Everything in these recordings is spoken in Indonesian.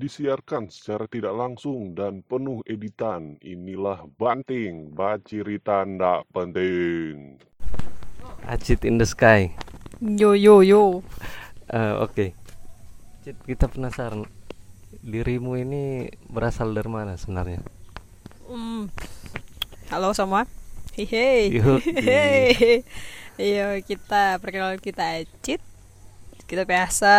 Disiarkan secara tidak langsung dan penuh editan. Inilah Banting, bacirita ndak penting. Acit in the sky. Yo yo yo. Eh, Oke, Cit, kita penasaran dirimu ini berasal dari mana sebenarnya? Hmm. Halo semua. Hehe. Iya kita perkenalan kita Acit. Kita biasa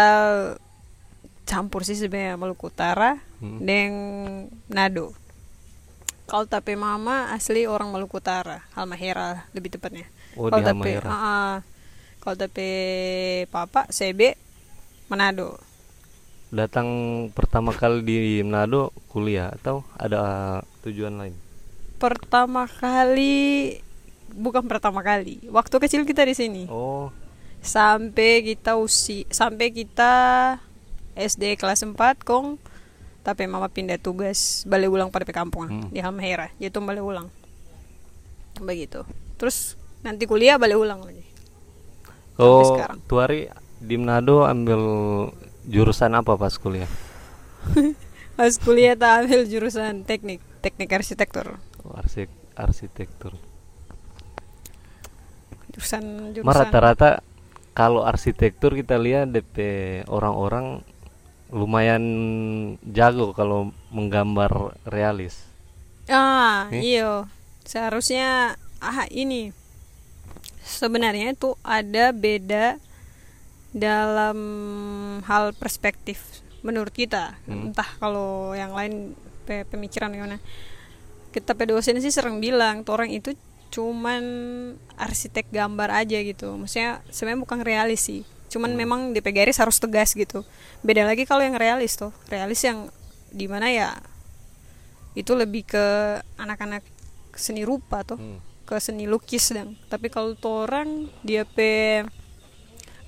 campur sih sebenarnya Maluku Utara Hmm. dan Nado. Kalau tapi mama asli orang Maluku Utara, Halmahera lebih tepatnya. Oh, Kalau tapi ah. kalau tapi papa CB Manado. Datang pertama kali di Manado kuliah atau ada tujuan lain? Pertama kali bukan pertama kali. Waktu kecil kita di sini. Oh, sampai kita usi sampai kita SD kelas 4 kong tapi mama pindah tugas balik ulang pada kampung Hmm. di Halmahera itu balik ulang begitu terus nanti kuliah balik ulang lagi oh, sekarang. Tuari di Manado ambil jurusan apa pas kuliah? pas kuliah tak ambil jurusan teknik teknik arsitektur Oh, arsik arsitektur. jurusan jurusan rata-rata kalau arsitektur kita lihat DP orang-orang lumayan jago kalau menggambar realis. ah Nih. iyo seharusnya ah ini sebenarnya itu ada beda dalam hal perspektif menurut kita Hmm. entah kalau yang lain pe- pemikiran gimana kita dosen sih sering bilang tuh orang itu cuman arsitek gambar aja gitu maksudnya sebenarnya bukan realis sih cuman memang DP garis harus tegas gitu. Beda lagi kalau yang realis tuh. Realis yang di mana ya itu lebih ke anak-anak seni rupa tuh. Hmm. ke seni lukis dan tapi kalau tuh orang dia pe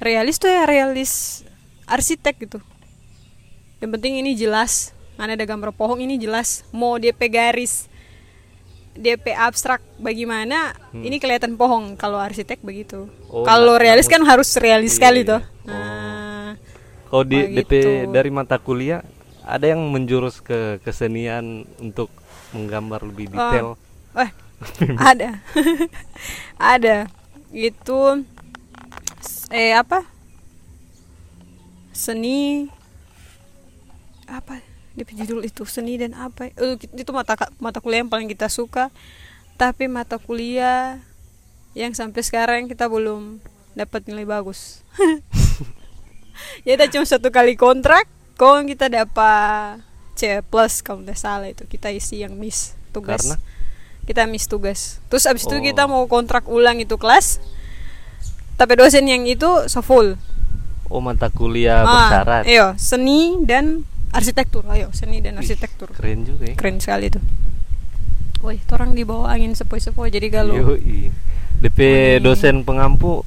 realis tuh ya realis arsitek gitu. Yang penting ini jelas. Ada ada gambar pohon ini jelas. Mau dia pe garis DP abstrak bagaimana ini kelihatan pohon kalau arsitek begitu. Oh, kalau realis kan harus realis Iya, sekali iya. tuh Oh. nah Kalau di DP dari mata kuliah ada yang menjurus ke kesenian untuk menggambar lebih detail. eh ada. Ada. Itu eh apa? Seni apa di judul itu seni dan apa Eh, itu mata mata kuliah yang paling kita suka tapi mata kuliah yang sampai sekarang kita belum dapat nilai bagus ya udah cuma satu kali kontrak kok kita dapat C plus kalau tidak salah itu kita isi yang miss tugas Karena? kita miss tugas terus abis itu Oh. kita mau kontrak ulang itu kelas tapi dosen yang itu so full Oh, mata kuliah Ah, bersyarat. iya seni dan arsitektur ayo seni dan arsitektur Keren juga ya. keren sekali tuh Woi, orang di bawah angin sepoi-sepoi jadi kalau Yoi. DP Wih. dosen pengampu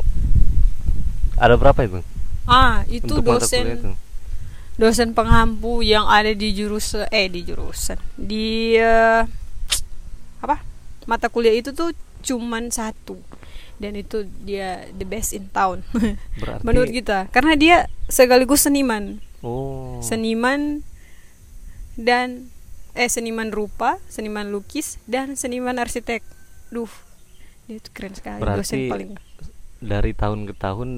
ada berapa itu? ah itu untuk itu? dosen dosen pengampu yang ada di jurusan eh di jurusan di eh, apa mata kuliah itu tuh cuman satu dan itu dia the best in town Berarti menurut kita karena dia sekaligus seniman Oh. seniman dan eh seniman rupa seniman lukis dan seniman arsitek duh dia itu keren sekali dosen Berarti paling dari tahun ke tahun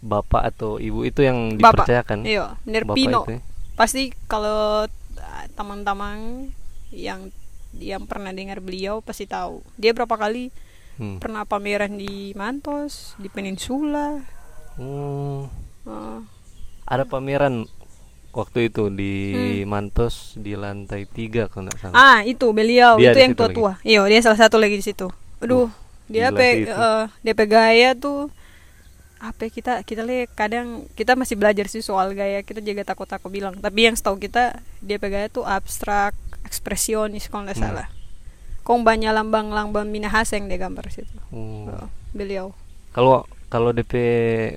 bapak atau ibu itu yang Bapak. dipercayakan. iya bener Bapak Pino itu ya? pasti kalau uh, teman-teman yang yang pernah dengar beliau pasti tahu dia berapa kali Hmm. pernah pameran di Mantos di Peninsula Oh. uh, Ada pameran waktu itu di Hmm. Mantos di lantai tiga kalau nggak salah. ah itu beliau Dia itu yang tua-tua iya dia salah satu lagi di situ aduh dia gila pe itu. eh, dia pe gaya tuh apa ya, kita kita lihat kadang kita masih belajar sih soal gaya kita juga takut-takut bilang tapi yang setahu kita dia gaya tuh abstrak ekspresionis kalau nggak Hmm. salah kong banyak lambang-lambang Minahasa yang dia gambar situ Oh. Oh, beliau Kalau kalau DP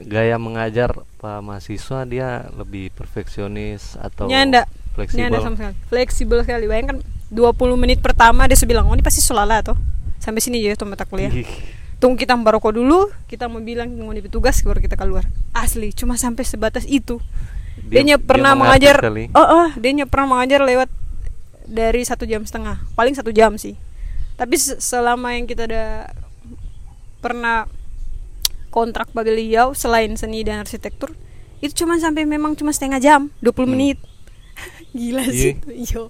gaya mengajar pak mahasiswa dia lebih perfeksionis atau nyanda fleksibel. nyanda sama sekali. Fleksibel sekali. Bayangkan 20 menit pertama dia sudah bilang oh ini pasti solala toh. Sampai sini aja tuh mata kuliah. Tunggu kita merokok dulu kita mau bilang mau di petugas baru kita keluar. Asli cuma sampai sebatas itu. Dia, nya pernah mengerti mengajar oh, oh dia pernah mengajar lewat dari satu jam setengah. Paling satu jam sih. Tapi se- selama yang kita ada pernah kontrak bagi beliau selain seni dan arsitektur itu cuma sampai memang cuma setengah jam 20 Hmm. menit gila Iya. sih Yo.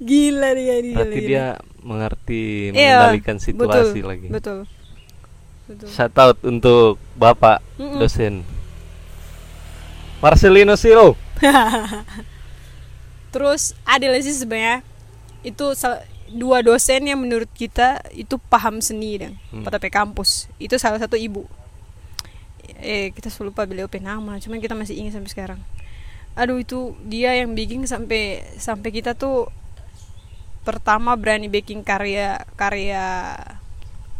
gila dia dia Berarti dia mengerti Iya, mengendalikan situasi betul, lagi. betul betul Shout out untuk Bapak Mm-mm. dosen. Marcelino Siro. Terus ada lagi sih sebenarnya itu dua dosen yang menurut kita itu paham seni dan Hmm. pada kampus. Itu salah satu ibu. Eh kita lupa beliau pe nama, cuman kita masih ingat sampai sekarang. Aduh itu dia yang bikin sampai sampai kita tuh pertama berani bikin karya karya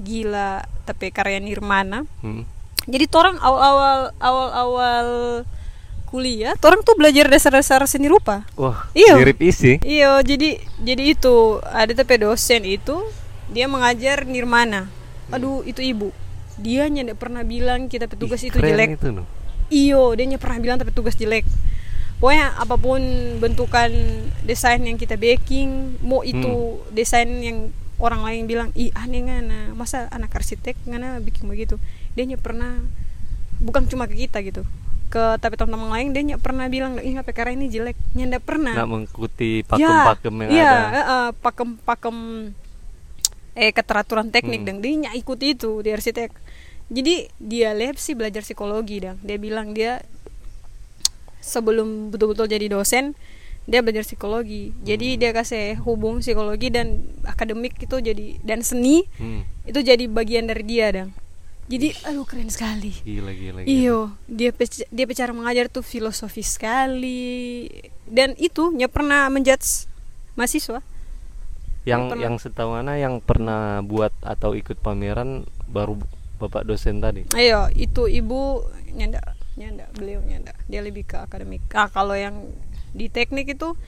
gila tapi karya nirmana Hmm. jadi orang awal-awal awal-awal kuliah orang tuh belajar dasar-dasar seni rupa Wah, Iya. mirip isi. Iya, jadi jadi itu ada tapi dosen itu dia mengajar nirmana. Aduh, itu ibu. Dia nggak pernah bilang kita petugas Ih, itu jelek. itu no. Iyo, dia pernah bilang tapi petugas jelek. Pokoknya apa pun bentukan desain yang kita baking, mau itu desain yang orang lain bilang, ih aneh ngana, masa anak arsitek ngana bikin begitu. Dia pernah, bukan cuma ke kita gitu, ke tapi teman-teman lain dia nggak pernah bilang, ih apa karya ini jelek, nggak pernah Nggak mengikuti pakem-pakem yang iya, ada. eh, pakem-pakem eh keteraturan teknik Hmm. dan dia nyak ikuti itu di arsitek. Jadi dia lab sih belajar psikologi dan dia bilang dia sebelum betul-betul jadi dosen dia belajar psikologi. Hmm. Jadi dia kasih hubung psikologi dan akademik itu jadi dan seni Hmm. itu jadi bagian dari dia dan. Jadi aduh keren sekali. Gila gila. gila. Iyo, dia dia bicara mengajar tuh filosofis sekali dan itu nya pernah menjudge mahasiswa. Yang pernah- yang setahu Ana yang pernah buat atau ikut pameran baru Bapak dosen tadi. Ayo, itu ibu nyanda, nyanda, beliau nyanda. Dia lebih ke akademik. Ah, kalau yang di teknik itu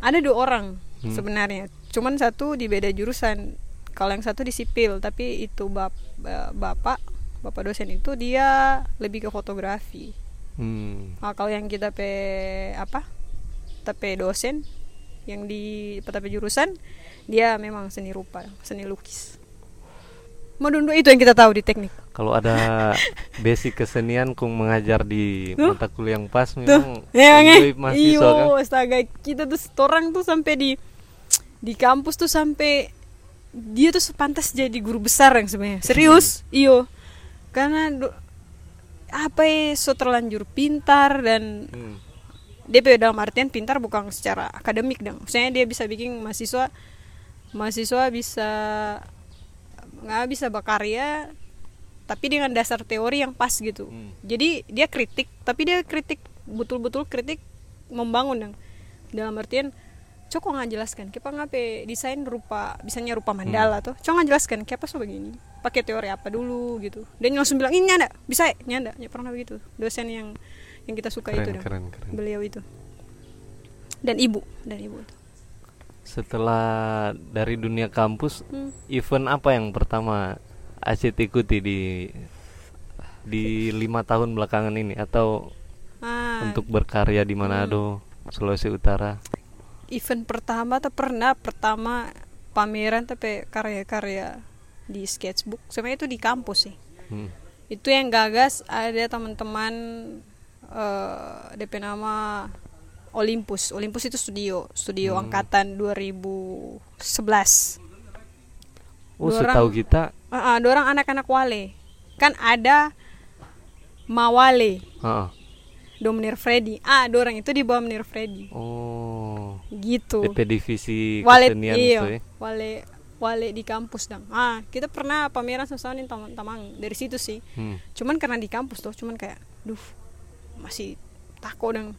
ada dua orang Hmm. sebenarnya. Cuman satu di beda jurusan. Kalau yang satu di sipil, tapi itu bap, ba- bapak, bapak dosen itu dia lebih ke fotografi. Hmm. Nah, kalau yang kita pe apa? Tapi dosen yang di tapi jurusan dia memang seni rupa, seni lukis. Madundu itu yang kita tahu di teknik. Kalau ada basic kesenian kung mengajar di Tuh. mata kuliah yang pas Tuh, memang ya enjoy mahasiswa kan. Iyo, astaga, kita tuh orang tuh sampai di di kampus tuh sampai dia tuh sepantas jadi guru besar yang sebenarnya. Serius, iyo. Karena do- apa ya so terlanjur pintar dan Hmm. DP dalam artian pintar bukan secara akademik dong. Maksudnya dia bisa bikin mahasiswa mahasiswa bisa nggak bisa berkarya tapi dengan dasar teori yang pas gitu. Hmm. Jadi dia kritik tapi dia kritik betul-betul kritik membangun dong. Dalam artian Cok nggak jelaskan, kita ngapain desain rupa, bisanya rupa mandala tuh. Cok nggak jelaskan, kenapa so begini? Pakai teori apa dulu gitu. Dan langsung bilang ini nyanda, bisa ya? nyanda, ya pernah begitu. Dosen yang yang kita suka Keren, itu dong keren, keren. beliau itu dan ibu dan ibu itu Setelah dari dunia kampus, Hmm. event apa yang pertama Acit ikuti di di lima tahun belakangan ini atau ah, untuk berkarya di Manado, Sulawesi Utara? Event pertama tuh pernah pertama pameran tapi karya-karya di sketchbook. Sebenarnya itu di kampus sih. Hmm. itu yang gagas ada teman-teman eh DP nama Olympus. Olympus itu studio studio Hmm. angkatan 2011 Oh, Dua setahu orang- kita, Ah, ah, dua orang anak-anak wale. Kan ada Mawale ah, Dominir Freddy. Ah dua orang itu di bawah Dominir Freddy. Oh, gitu DP divisi wale kesenian iya ya. wale wale di kampus dong ah kita pernah pameran sama nih teman-teman dari situ sih Hmm. cuman karena di kampus tuh cuman kayak duh masih takut dong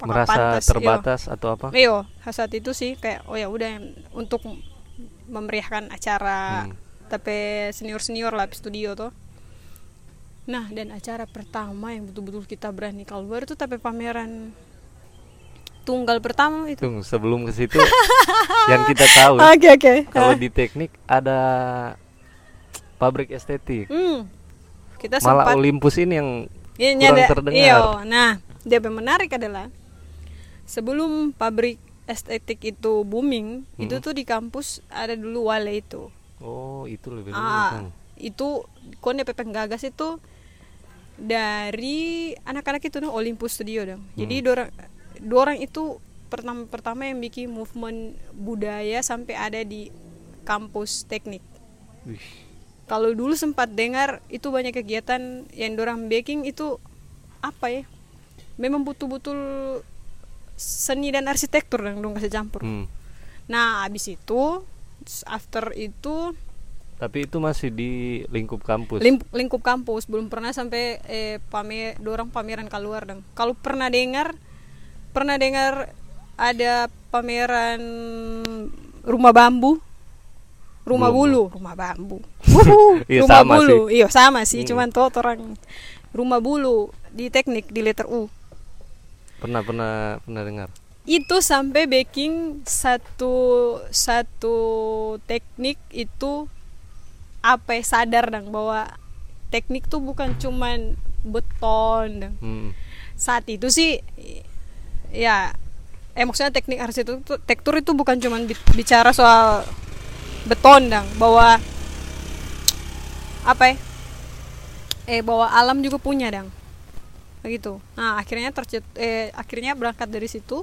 Merasa pantas, iya. terbatas atau apa? Iyo, saat itu sih kayak oh ya udah untuk memeriahkan acara Hmm. tapi senior senior lah di studio tuh nah dan acara pertama yang betul-betul kita berani keluar itu tapi pameran tunggal pertama itu Tunggu, sebelum ke situ yang kita tahu oke oke kalau Ah. di teknik ada pabrik estetik. Hmm. kita Malah sempat Olympus ini yang Iya, kurang terdengar. iya. Nah, dia yang menarik adalah sebelum pabrik estetik itu booming, itu Hmm. tuh di kampus ada dulu Wale itu. oh itu lebih dulu Ah, kan. itu kon DP penggagas itu dari anak-anak itu no Olympus Studio dong. Jadi Hmm. Dorang dorang itu pertama pertama yang bikin movement budaya sampai ada di kampus teknik. Kalau dulu sempat dengar itu banyak kegiatan yang dorang baking itu apa ya? Memang betul-betul seni dan arsitektur dong dong kasih campur. hmm. Nah, abis itu after itu Tapi itu masih di lingkup kampus. Lim- lingkup kampus belum pernah sampai eh, pamer dorang pameran keluar dong. Kalau pernah dengar pernah dengar ada pameran rumah bambu rumah Belum. bulu rumah bambu Iya, rumah sama bulu iya sama sih Hmm. cuman tuh orang rumah bulu di teknik di letter U Pernah pernah pernah dengar. itu sampai baking satu satu teknik itu apa ya, sadar dong bahwa teknik tuh bukan cuman beton dong. Hmm. saat itu sih ya eh maksudnya teknik arsitektur itu bukan cuman bi- bicara soal beton dong bahwa apa ya? Eh bahwa alam juga punya dong begitu. Nah akhirnya tercet eh akhirnya berangkat dari situ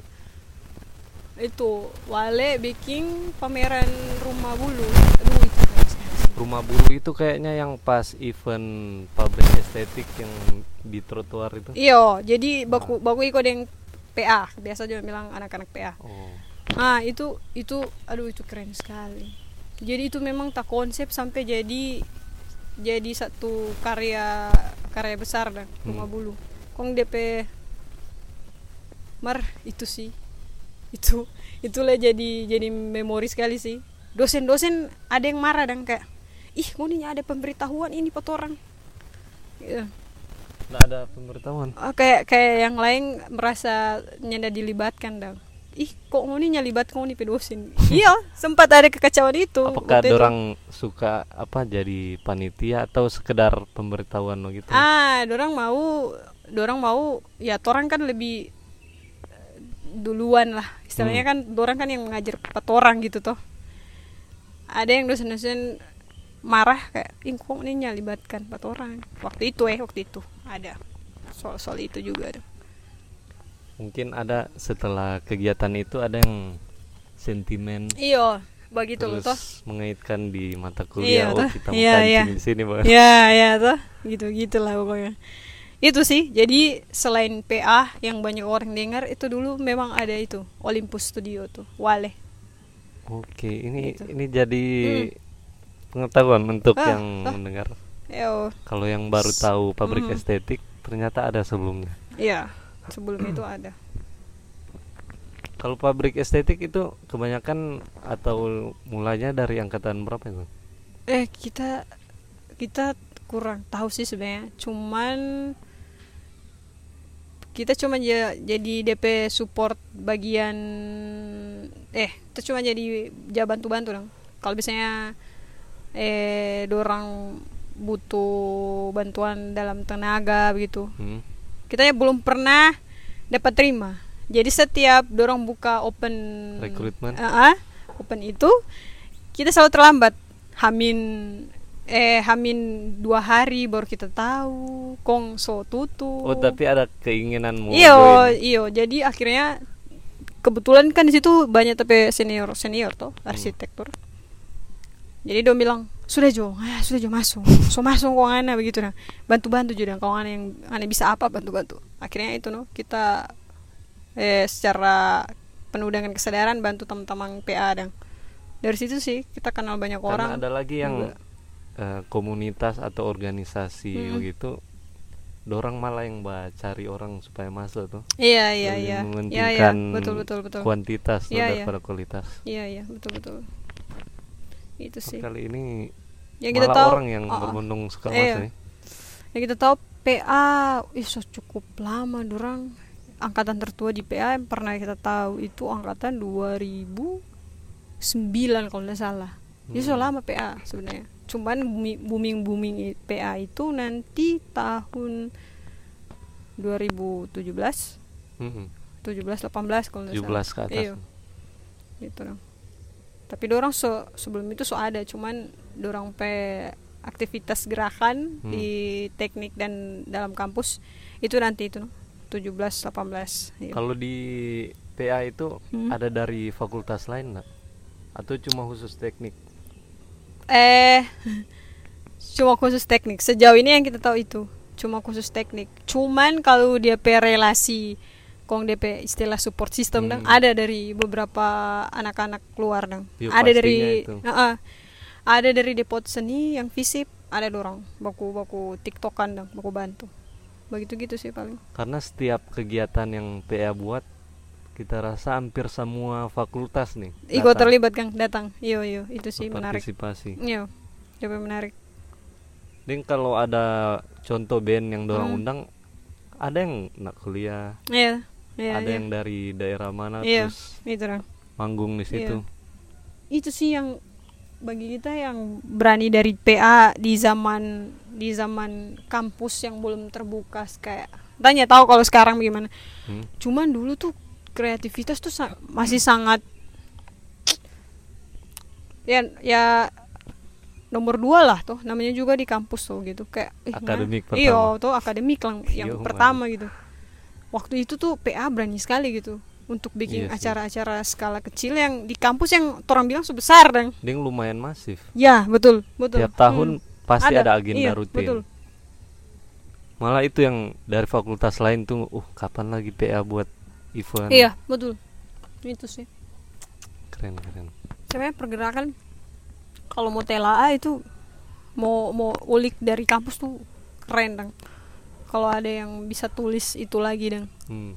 itu Wale bikin pameran rumah bulu. Aduh itu. Rumah bulu itu kayaknya yang pas event pabrik estetik yang di trotoar itu. iyo jadi baku baku ikut yang PA biasa juga bilang anak-anak PA Oh. Nah itu itu aduh itu keren sekali. Jadi itu memang tak konsep sampai jadi jadi satu karya karya besar dan rumah Hmm. bulu. Kong DP mar itu sih itu itulah jadi jadi memori sekali sih. Dosen-dosen ada yang marah dan kayak ih nih ada pemberitahuan ini petorang. Gitu. Nggak ada pemberitahuan. Oh, kayak kayak yang lain merasa nyanda dilibatkan dong ih kok mau nih nyalibat kau nih pedosin iya sempat ada kekacauan itu Apakah itu. dorang suka apa jadi panitia atau sekedar pemberitahuan gitu? ah dorang mau dorang mau ya torang kan lebih eh, duluan lah istilahnya Hmm. kan dorang kan yang mengajar petorang gitu toh ada yang dosen-dosen marah kayak ih kok nih nyalibatkan petorang waktu itu eh waktu itu ada soal soal itu juga ada Mungkin ada setelah kegiatan itu ada yang sentimen iya begitu terus toh mengaitkan di mata Iya, kuliah oh toh. kita mau Iya, iya. di sini bang. ya ya tuh gitu gitulah pokoknya itu sih jadi selain PA yang banyak orang dengar itu dulu memang ada itu Olympus Studio tuh Wale Oke, ini Gitu. ini jadi pengetahuan untuk Ah, yang ah. mendengar. Kalau yang baru tahu pabrik Mhm. estetik ternyata ada sebelumnya. iya sebelum itu ada Kalau pabrik estetik itu kebanyakan atau mulanya dari angkatan berapa itu? eh kita kita kurang tahu sih sebenarnya cuman kita cuma ja- jadi DP support bagian eh kita cuma jadi ja bantu-bantu dong kalau misalnya eh dorang butuh bantuan dalam tenaga begitu. Hmm? kita ya belum pernah dapat terima. Jadi setiap dorang buka open Rekrutmen? Ah, open itu kita selalu terlambat. Hamin eh hamin dua hari baru kita tahu kong so tutup. Oh, tapi ada keinginan mau iyo iyo. Jadi akhirnya kebetulan kan di situ banyak tapi senior senior tuh Hmm. arsitektur. Jadi dia bilang sudah jo. Ah, sudah jo masuk. So masuk kok ana begitu nah bantu bantu juga kalau ana yang ana bisa apa bantu bantu akhirnya itu no kita eh secara penuh dengan kesadaran bantu teman-teman PA dan dari situ sih kita kenal banyak Karena orang. ada lagi yang eh, komunitas atau organisasi Mm-mm. begitu, dorang malah yang bah cari orang supaya masuk tuh. iya iya Lebih iya. Iya iya. betul betul betul. kuantitas Iya, iya. daripada kualitas. iya iya. Betul betul itu sih. Kali ini yang kita tahu orang yang Oh, oh. berbondong suka Iya. yang kita tahu PA iso cukup lama dorang angkatan tertua di PA yang pernah kita tahu itu angkatan 2009 kalau tidak salah. Jadi so lama PA sebenarnya. Cuman booming booming PA itu nanti tahun 2017 Mm-mm. 17 18 kalau tidak 17 salah ke atas. iya. Gitu dong tapi dorang so, sebelum itu so ada cuman dorang pe aktivitas gerakan Hmm. di teknik dan dalam kampus itu nanti itu 17 18 iya. Kalau di PA itu Hmm. ada dari fakultas lain nggak? Atau cuma khusus teknik? eh cuma khusus teknik sejauh ini yang kita tahu itu cuma khusus teknik cuman kalau dia pe relasi kong DP istilah support system dong Hmm. ada dari beberapa anak-anak luar dong Iya, ada dari itu. Heeh. ada dari depot seni yang visip ada dorong baku baku tiktokan dong baku bantu begitu gitu sih paling Karena setiap kegiatan yang PA buat kita rasa hampir semua fakultas nih. Datang terlibat kang datang iyo iyo itu sih menarik berpartisipasi. iyo DP menarik Dan kalau ada contoh band yang dorang Hmm. undang, ada yang nak kuliah, iya iya ada iya. yang dari daerah mana Iya. terus itu manggung di situ. itu sih yang bagi kita yang berani dari PA di zaman di zaman kampus yang belum terbuka kayak tanya tahu kalau sekarang bagaimana Hmm. cuman dulu tuh kreativitas tuh sa- masih sangat ya ya nomor dua lah tuh namanya juga di kampus tuh gitu kayak ih, Akademik iya pertama. tuh akademik lang yang Iya, pertama gitu waktu itu tuh PA berani sekali gitu untuk bikin Iya acara-acara skala kecil yang di kampus yang orang bilang sebesar dan Ding lumayan masif. ya betul betul Tiap tahun Hmm. pasti ada, agenda iya, rutin. betul Malah itu yang dari fakultas lain tuh, uh kapan lagi PA buat event? iya betul itu sih Keren keren. sebenarnya pergerakan kalau mau TLA itu mau mau ulik dari kampus tuh keren dong kalau ada yang bisa tulis itu lagi dong Hmm.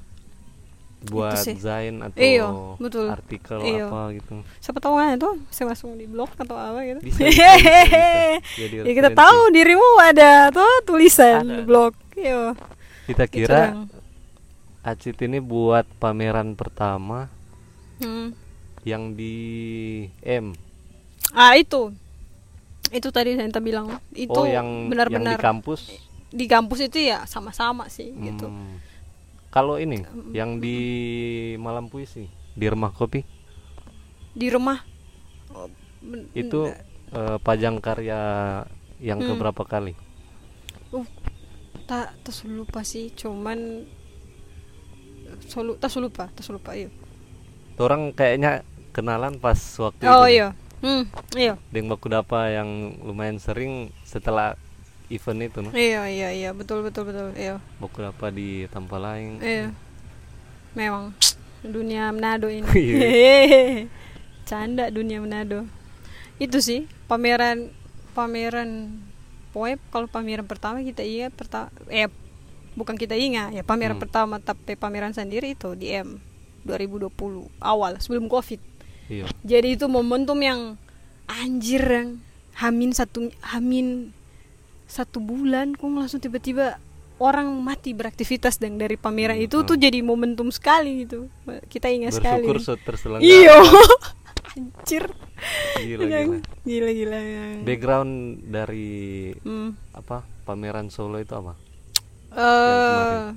Buat sih. zain atau Iya, betul. artikel Iya. apa gitu. siapa tahu kan tuh saya masuk di blog atau apa gitu Bisa, bisa, bisa, bisa. Jadi ya kita tahu dirimu ada tuh tulisan Ada. blog Iya. Kita Itu kira. Acit ini buat pameran pertama Hmm. yang di M. ah itu itu tadi saya minta bilang itu oh, yang yang di benar-benar kampus. Di kampus itu ya sama-sama sih gitu Hmm. Kalau ini yang di Malam Puisi di Rumah Kopi di rumah oh, itu eh, pajang karya yang Hmm. keberapa kali? uh, tak tak lupa sih cuman solu tak lupa tak lupa iya Orang kayaknya kenalan pas waktu oh itu. iya hmm iya Deng baku dapa yang lumayan sering setelah event itu no. iya iya iya. Betul betul betul. Iya. Baku dapa di Tampalaing. iya. Memang. Dunia Manado ini. Iya. canda dunia Manado. Itu sih pameran pameran pokoknya kalau pameran pertama kita ingat pertama eh bukan kita ingat. Ya pameran Hmm. pertama tapi pameran sendiri itu di M 2020 awal sebelum covid. Iya. jadi itu momentum yang anjir yang hamin satu hamin satu bulan kok langsung tiba-tiba orang mati beraktivitas dan dari pameran Iya, itu tahu. tuh jadi momentum sekali gitu kita ingat sekali Bersyukur so terselenggara. iyo anjir Gila, yang gila. gila gila yang Background dari hmm. apa pameran Solo itu apa? eh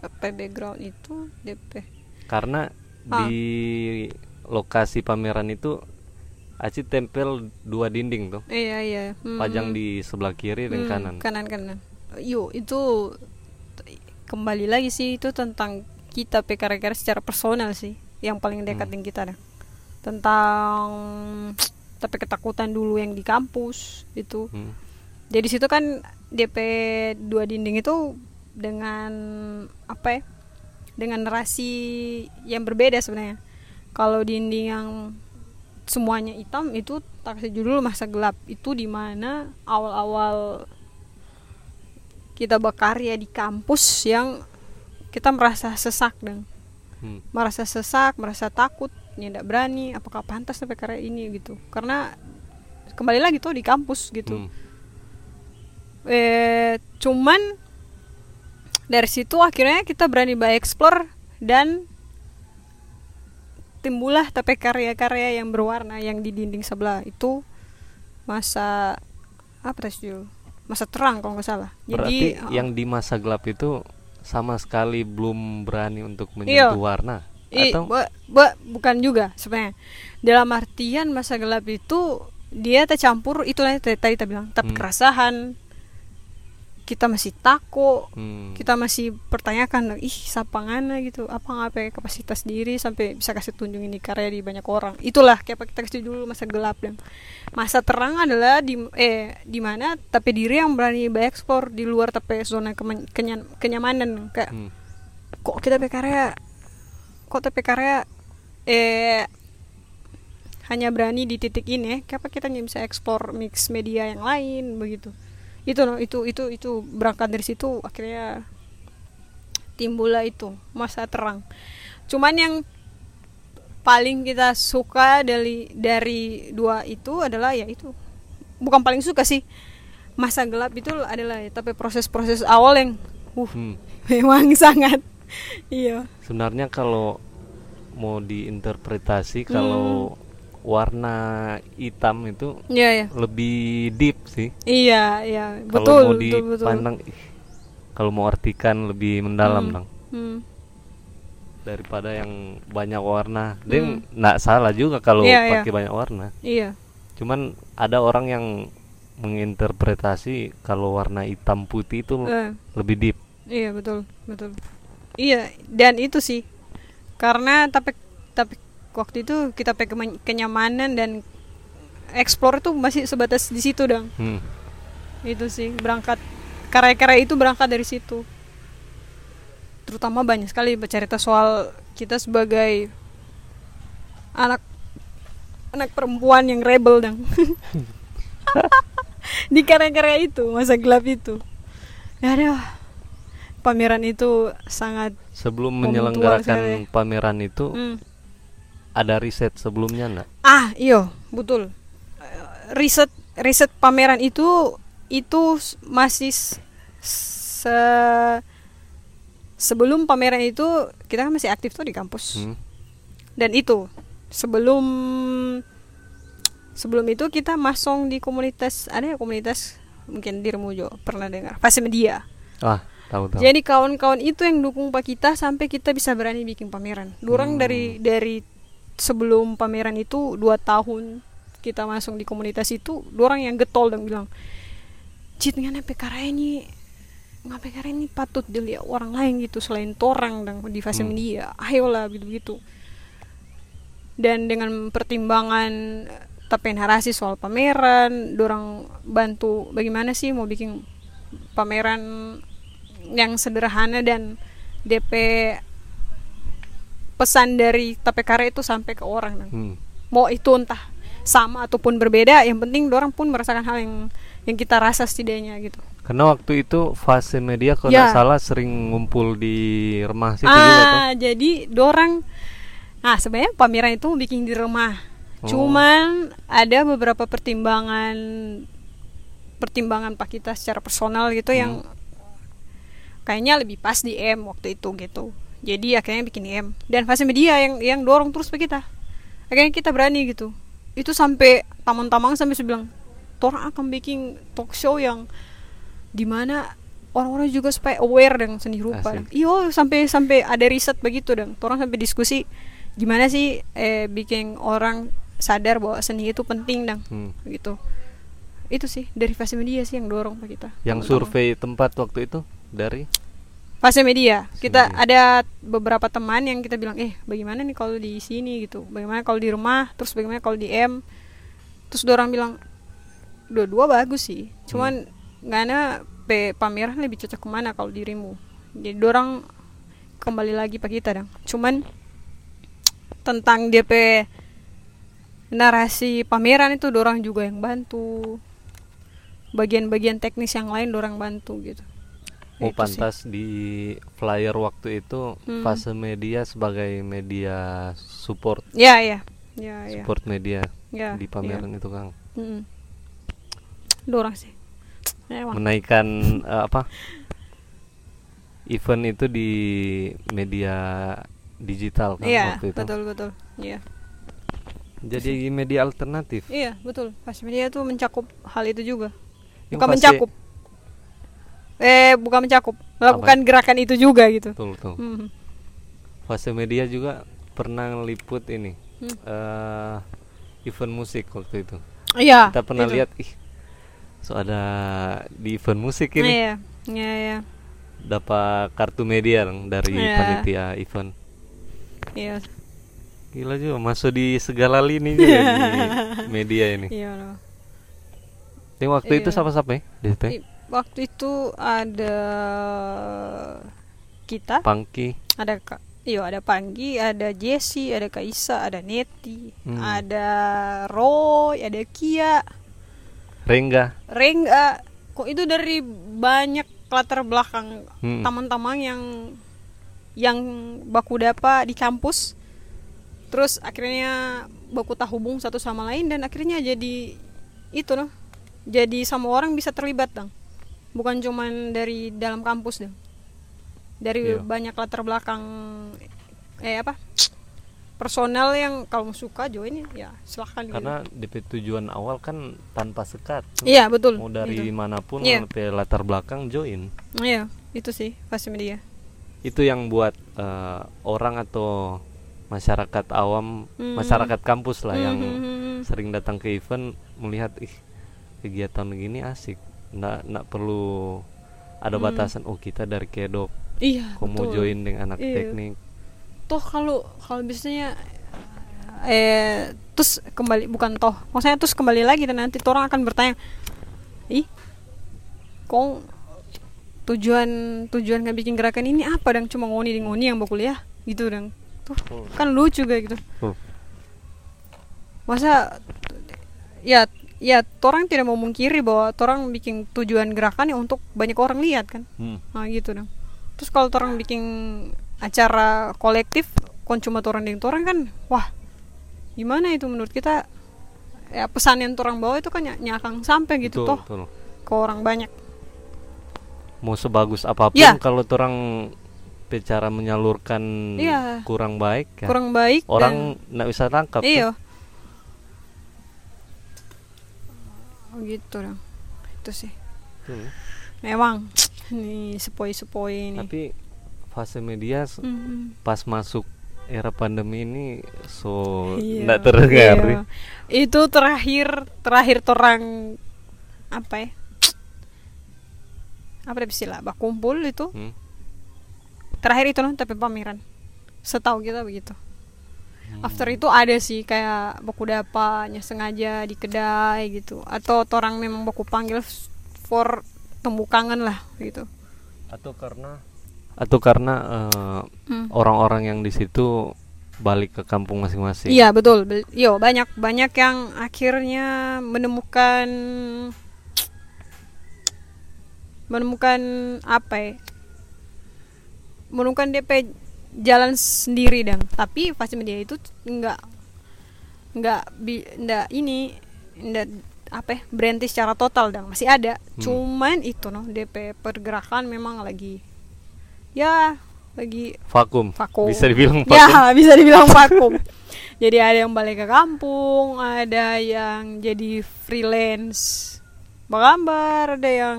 apa background itu DP Karena Ah. di lokasi pameran itu Aci tempel dua dinding tuh, iya iya. Hmm, pajang di sebelah kiri dan Hmm, kanan. kanan kanan. Yuk itu kembali lagi sih itu tentang kita PKR secara personal sih yang paling dekat Hmm. dengan kita dah. Tentang tapi ketakutan dulu yang di kampus itu. Hmm. jadi situ kan DP dua dinding itu dengan apa ya dengan narasi yang berbeda sebenarnya. Kalau dinding yang semuanya hitam itu tak judul masa gelap itu di mana awal-awal kita berkarya di kampus yang kita merasa sesak dan Hmm. merasa sesak merasa takut tidak berani apakah pantas sampai karya ini gitu karena kembali lagi tuh di kampus gitu Hmm. eh cuman dari situ akhirnya kita berani by explore dan timbullah tapi karya-karya yang berwarna yang di dinding sebelah itu masa apa tadi Jul? masa terang kalau nggak salah. Berarti jadi yang di masa gelap itu sama sekali belum berani untuk menyentuh warna? I, atau? bu- bu- bukan juga sebenarnya. Dalam artian masa gelap itu dia tercampur itu tadi tadi kita bilang tapi Hmm. kerasahan kita masih takut Hmm. kita masih pertanyakan ih siapa ngana gitu? Apa ngapain kapasitas diri sampai bisa kasih tunjuk ini karya di banyak orang? Itulah kayak apa kita kasih dulu masa gelap dan masa terang adalah di eh di mana tapi diri yang berani bereksplor di luar tapi zona kenyan- kenyamanan. Kayak Hmm. kok kita pe karya? Kok tapi karya eh hanya berani di titik ini? Kenapa kita nggak bisa eksplor mix media yang lain? Begitu itu loh itu itu itu berangkat dari situ akhirnya timbullah itu masa terang. Cuman yang paling kita suka dari dari dua itu adalah ya itu bukan paling suka sih masa gelap itu adalah ya, tapi proses-proses awal yang uh Hmm. memang sangat iya. Sebenarnya kalau mau diinterpretasi kalau warna hitam itu iya iya lebih deep sih. iya iya kalau betul mau betul betul dipandang ih, kalau mau artikan lebih mendalam Hmm. dong Hmm. daripada yang banyak warna. Dan nggak salah juga kalau Hmm. Iya, pakai banyak warna. iya Cuman ada orang yang menginterpretasi kalau warna hitam putih itu Eh, lebih deep. iya betul betul iya dan itu sih karena tapi waktu itu kita pakai kenyamanan dan explore itu masih sebatas di situ dong Hmm. itu sih berangkat karya-karya itu berangkat dari situ terutama banyak sekali bercerita soal kita sebagai anak anak perempuan yang rebel dong di karya-karya itu masa gelap itu ya ada pameran itu sangat Sebelum menyelenggarakan sekali. pameran itu hmm. Ada riset sebelumnya enggak? Ah, iya, betul. Riset riset pameran itu itu masih se sebelum pameran itu kita kan masih aktif tuh di kampus. Hmm. Dan itu sebelum sebelum itu kita masuk di komunitas ada ya komunitas mungkin dirimu jo pernah dengar fase media. Ah, tahu tahu. Jadi kawan-kawan itu yang dukung pak kita sampai kita bisa berani bikin pameran. Dorang Hmm. dari dari sebelum pameran itu dua tahun kita masuk di komunitas itu, dorang yang getol dan bilang, Cit ngana pekara ini ngapain karena ini patut dilihat orang lain gitu selain torang dan di fase Hmm. media ayolah gitu gitu dan dengan pertimbangan tapi narasi soal pameran dorang bantu bagaimana sih mau bikin pameran yang sederhana dan DP pesan dari tape karya itu sampai ke orang Hmm. mau itu entah sama ataupun berbeda yang penting orang pun merasakan hal yang yang kita rasa setidaknya gitu Karena waktu itu fase media kalau Ya. salah sering ngumpul di rumah situ juga tuh. ah jadi dorang nah sebenarnya pameran itu bikin di rumah Oh. cuman ada beberapa pertimbangan pertimbangan pak kita secara personal gitu Hmm. yang kayaknya lebih pas di M waktu itu gitu jadi akhirnya bikin M. Dan fase media yang yang dorong terus ke kita. Akhirnya kita berani gitu. Itu sampai taman-taman sampai sebilang orang akan bikin talk show yang di mana orang-orang juga supaya aware dengan seni rupa. Iyo sampai sampai ada riset begitu dan orang sampai diskusi gimana sih eh, bikin orang sadar bahwa seni itu penting dong Hmm. gitu. Itu sih dari fase media sih yang dorong ke kita. Yang survei tempat waktu itu dari fase media. Kita media. ada beberapa teman yang kita bilang eh bagaimana nih kalau di sini? gitu. Bagaimana kalau di rumah? Terus bagaimana kalau di M? Terus orang bilang dua-dua bagus sih. Cuman nggak ada pe pameran lebih cocok ke mana kalau dirimu? Jadi orang kembali lagi pak kita dong cuman tentang DP narasi pameran itu dorang juga yang bantu. Bagian-bagian teknis yang lain dorang bantu gitu Oh Itu sih. pantas di flyer waktu itu Hmm. fase media sebagai media support. Ya ya. Ya ya. Support media ya di ya. pameran itu Kang. Dorang sih. Emang. menaikkan eh, apa? Event itu di media digital kan iya waktu itu. betul betul. Iya. Jadi media alternatif. Iya betul. Pas media tuh mencakup hal itu juga. Bukan fase- mencakup eh bukan mencakup melakukan gerakan itu juga gitu betul betul Mhm. fase media juga pernah liput ini Hmm. eh, event musik waktu itu iya kita pernah itu. lihat ih so ada di event musik ini iya iya iya dapat kartu media dari Iya. panitia event iya gila juga masuk di segala lini juga di media ini iya loh. yang waktu itu Iya. siapa-siapa ya waktu itu ada kita Pangki ada kak Iya ada Panggi, ada Jesse, ada Kaisa, ada Neti, Hmm. ada Roy, ada Kia, Rengga Rengga. Kok itu dari banyak latar belakang Hmm. teman-teman yang yang baku dapa di kampus. Terus akhirnya baku tak hubung satu sama lain dan akhirnya jadi itu noh. Jadi semua orang bisa terlibat dong. Bukan cuman dari dalam kampus dong. Dari Iya. banyak latar belakang eh apa? personal yang kalau suka join ya silahkan gitu. karena DP tujuan awal kan tanpa sekat Iya betul. mau dari Gitu. mana pun Iya. DP latar belakang join Iya itu sih pasti media. itu yang buat eh, orang atau masyarakat awam Hmm. masyarakat kampus lah yang Mhm. sering datang ke event melihat ih kegiatan begini asik nggak nggak perlu ada Hmm. batasan oh kita dari kedok Iya. kau mau betul. join dengan anak Iya. teknik toh kalau kalau biasanya eh terus kembali bukan toh maksudnya terus kembali lagi dan nanti orang akan bertanya ih kok tujuan tujuan nggak bikin gerakan ini apa dan cuma ngoni di ngoni yang mau kuliah gitu dong tuh Oh. kan lucu kayak gitu Oh. masa ya ya orang tidak mau mengkiri bahwa orang bikin tujuan gerakan ya untuk banyak orang lihat kan Hmm. Nah gitu dong. Terus kalau orang bikin acara kolektif, kon cuma orang dengan orang kan, wah gimana itu menurut kita? Ya pesan yang orang bawa itu kan ny- nyakang sampai gitu betul, toh betul. ke orang banyak. mau sebagus apa pun Iya. kalau orang cara menyalurkan Iya. kurang baik ya, Kurang baik orang nggak bisa tangkap dan, iya. Gitu dong. Itu sih. Betul. Memang nih sepoi-sepoi ini. tapi fase media Mhm. pas masuk era pandemi ini so Iya, nggak terdengar iya. Itu terakhir terakhir orang apa ya? Apa ada istilah? Bakumpul itu Hmm. terakhir itu loh tapi pameran. Setahu kita begitu. After itu ada sih kayak baku dapanya sengaja di kedai gitu atau orang memang baku panggil for temu kangen lah gitu. atau karena atau karena eh, Hmm. orang-orang yang di situ balik ke kampung masing-masing Iya betul, yo banyak banyak yang akhirnya menemukan menemukan apa ya? Menemukan DP jalan sendiri dong. Tapi pasti media itu nggak nggak bi- nggak ini nggak apa ya, berhenti secara total dong. Masih ada. Cuman itu noh DP pergerakan memang lagi ya lagi vakum vakum. bisa dibilang vakum Ya, bisa dibilang vakum. jadi ada yang balik ke kampung, ada yang jadi freelance bergambar, ada yang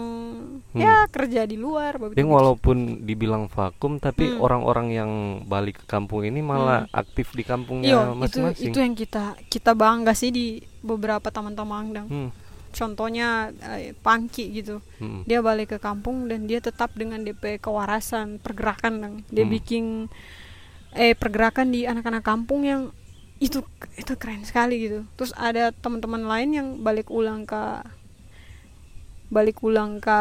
ya kerja di luar. Yang walaupun dibilang vakum tapi Hmm. orang-orang yang balik ke kampung ini malah aktif di kampungnya Iya, itu masing-masing itu yang kita kita bangga sih di beberapa teman-teman dong. Hmm, Contohnya eh, Pangki gitu. hmm. Dia balik ke kampung dan dia tetap dengan DP kewarasan pergerakan dong. Dia Hmm. bikin eh pergerakan di anak-anak kampung yang itu itu keren sekali gitu. Terus ada teman-teman lain yang balik ulang ke balik ulang ke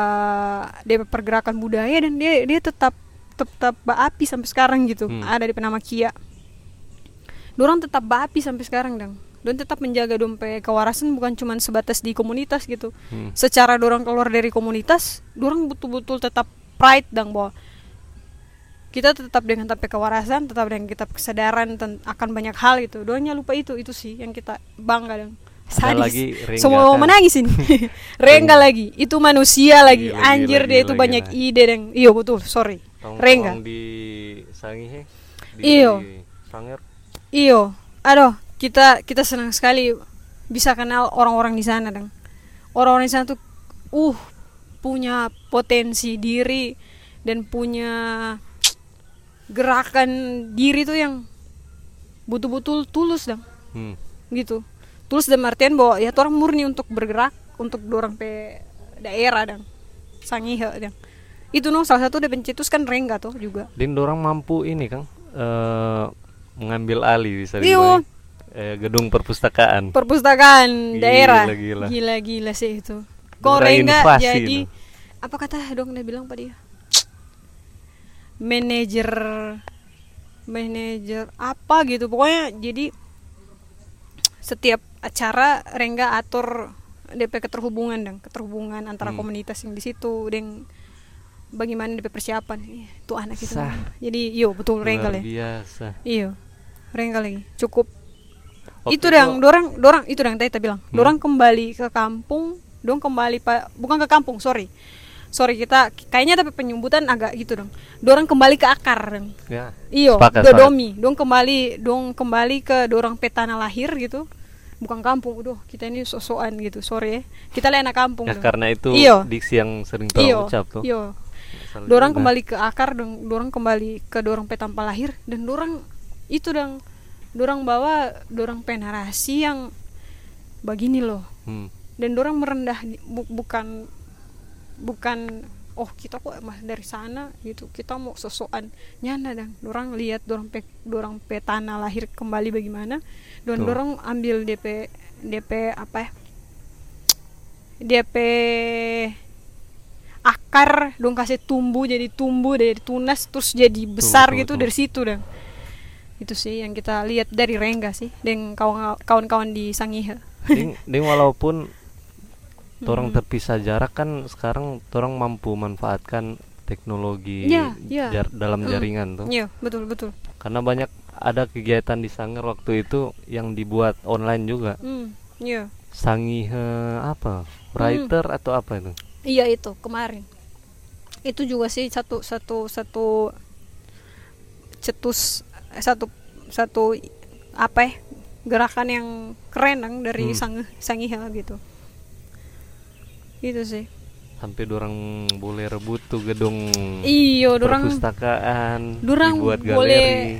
DP pergerakan budaya dan dia dia tetap tetap baapi sampai sekarang gitu. Hmm. Ada di nama Kia. Dorang tetap baapi sampai sekarang dong. Dan tetap menjaga dompe kewarasan bukan cuma sebatas di komunitas gitu Hmm. secara dorang keluar dari komunitas, dorang betul-betul tetap pride dong bahwa kita tetap dengan tapi kewarasan, tetap dengan kita kesadaran akan banyak hal gitu. Doanya lupa itu, itu sih yang kita bangga dong. Sadis. lagi Rengga semua mau kan. menangis ini. Rengga lagi. Itu manusia lagi. Gila, anjir gila, dia gila, itu banyak gila. ide dan iya betul. Sorry. Tong- Rengga. di Sangihe di Iyo. Sanger? Iyo aduh kita kita senang sekali bisa kenal orang-orang di sana dong orang-orang di sana tuh uh punya potensi diri dan punya gerakan diri tuh yang betul-betul tulus dong hmm. gitu tulus dalam artian bahwa ya tuh orang murni untuk bergerak untuk dorong pe daerah dan sangihe dan itu no salah satu dari pencetus kan rengga tuh juga. Din orang mampu ini kang eh, mengambil alih bisa Iyo. dibilang eh, gedung perpustakaan. Perpustakaan Gila, daerah. gila. gila. Gila sih itu. Kok rengga jadi apa kata dong dia bilang pak dia manajer manajer apa gitu. Pokoknya jadi setiap acara Rengga atur DP keterhubungan dong keterhubungan antara Hmm. komunitas yang di situ dan bagaimana DP persiapan? Ih, itu anak itu. Sah. jadi yo betul Rengga lah biasa. Iyo Rengga lagi. Cukup. Waktu itu dong dorang dorang itu dong tadi kita bilang. Hmm. dorang kembali ke kampung dong kembali pak bukan ke kampung sorry. Sorry kita kayaknya tapi penyambutan agak gitu dong dorang kembali ke akar dong ya. Iyo Sepakat, ke sepakat. domi. Dong kembali dong kembali ke dorang petana lahir gitu bukan kampung udah kita ini sosokan gitu sorry ya. Kita lah anak kampung ya karena itu Iyo. diksi yang sering orang iyo ucap tuh. iyo dorang juga. kembali ke akar dong. Dorang kembali ke dorang petampa lahir dan dorang itu dong dorang bawa dorang penarasi yang begini loh. Hmm. dan dorang merendah bu- bukan bukan oh kita kok mas dari sana gitu. Kita mau sosokan nyana dong dorang lihat dorang pe dorang pe tanah lahir kembali bagaimana. Dan Tuh. dorang ambil DP DP apa ya? DP akar. Dong kasih tumbuh jadi tumbuh dari tunas terus jadi besar betul, gitu betul. dari situ dong itu sih yang kita lihat dari Rengga sih dan kawan- kawan-kawan di Sangihe. Ding, ding walaupun orang Hmm. terpisah jarak kan sekarang orang mampu manfaatkan teknologi Iya, iya. jar- dalam Hmm. jaringan tuh Iya, betul betul. karena banyak ada kegiatan di Sanger waktu itu yang dibuat online juga Hmm, iya. Sangihe apa writer atau apa itu Iya itu kemarin. Itu juga sih satu satu satu cetus eh, satu satu apa ya gerakan yang keren dong dari Hmm. sang sangihe gitu. Itu sih. sampai orang boleh rebut tuh gedung Iyo, dorang perpustakaan dorang dibuat boleh- galeri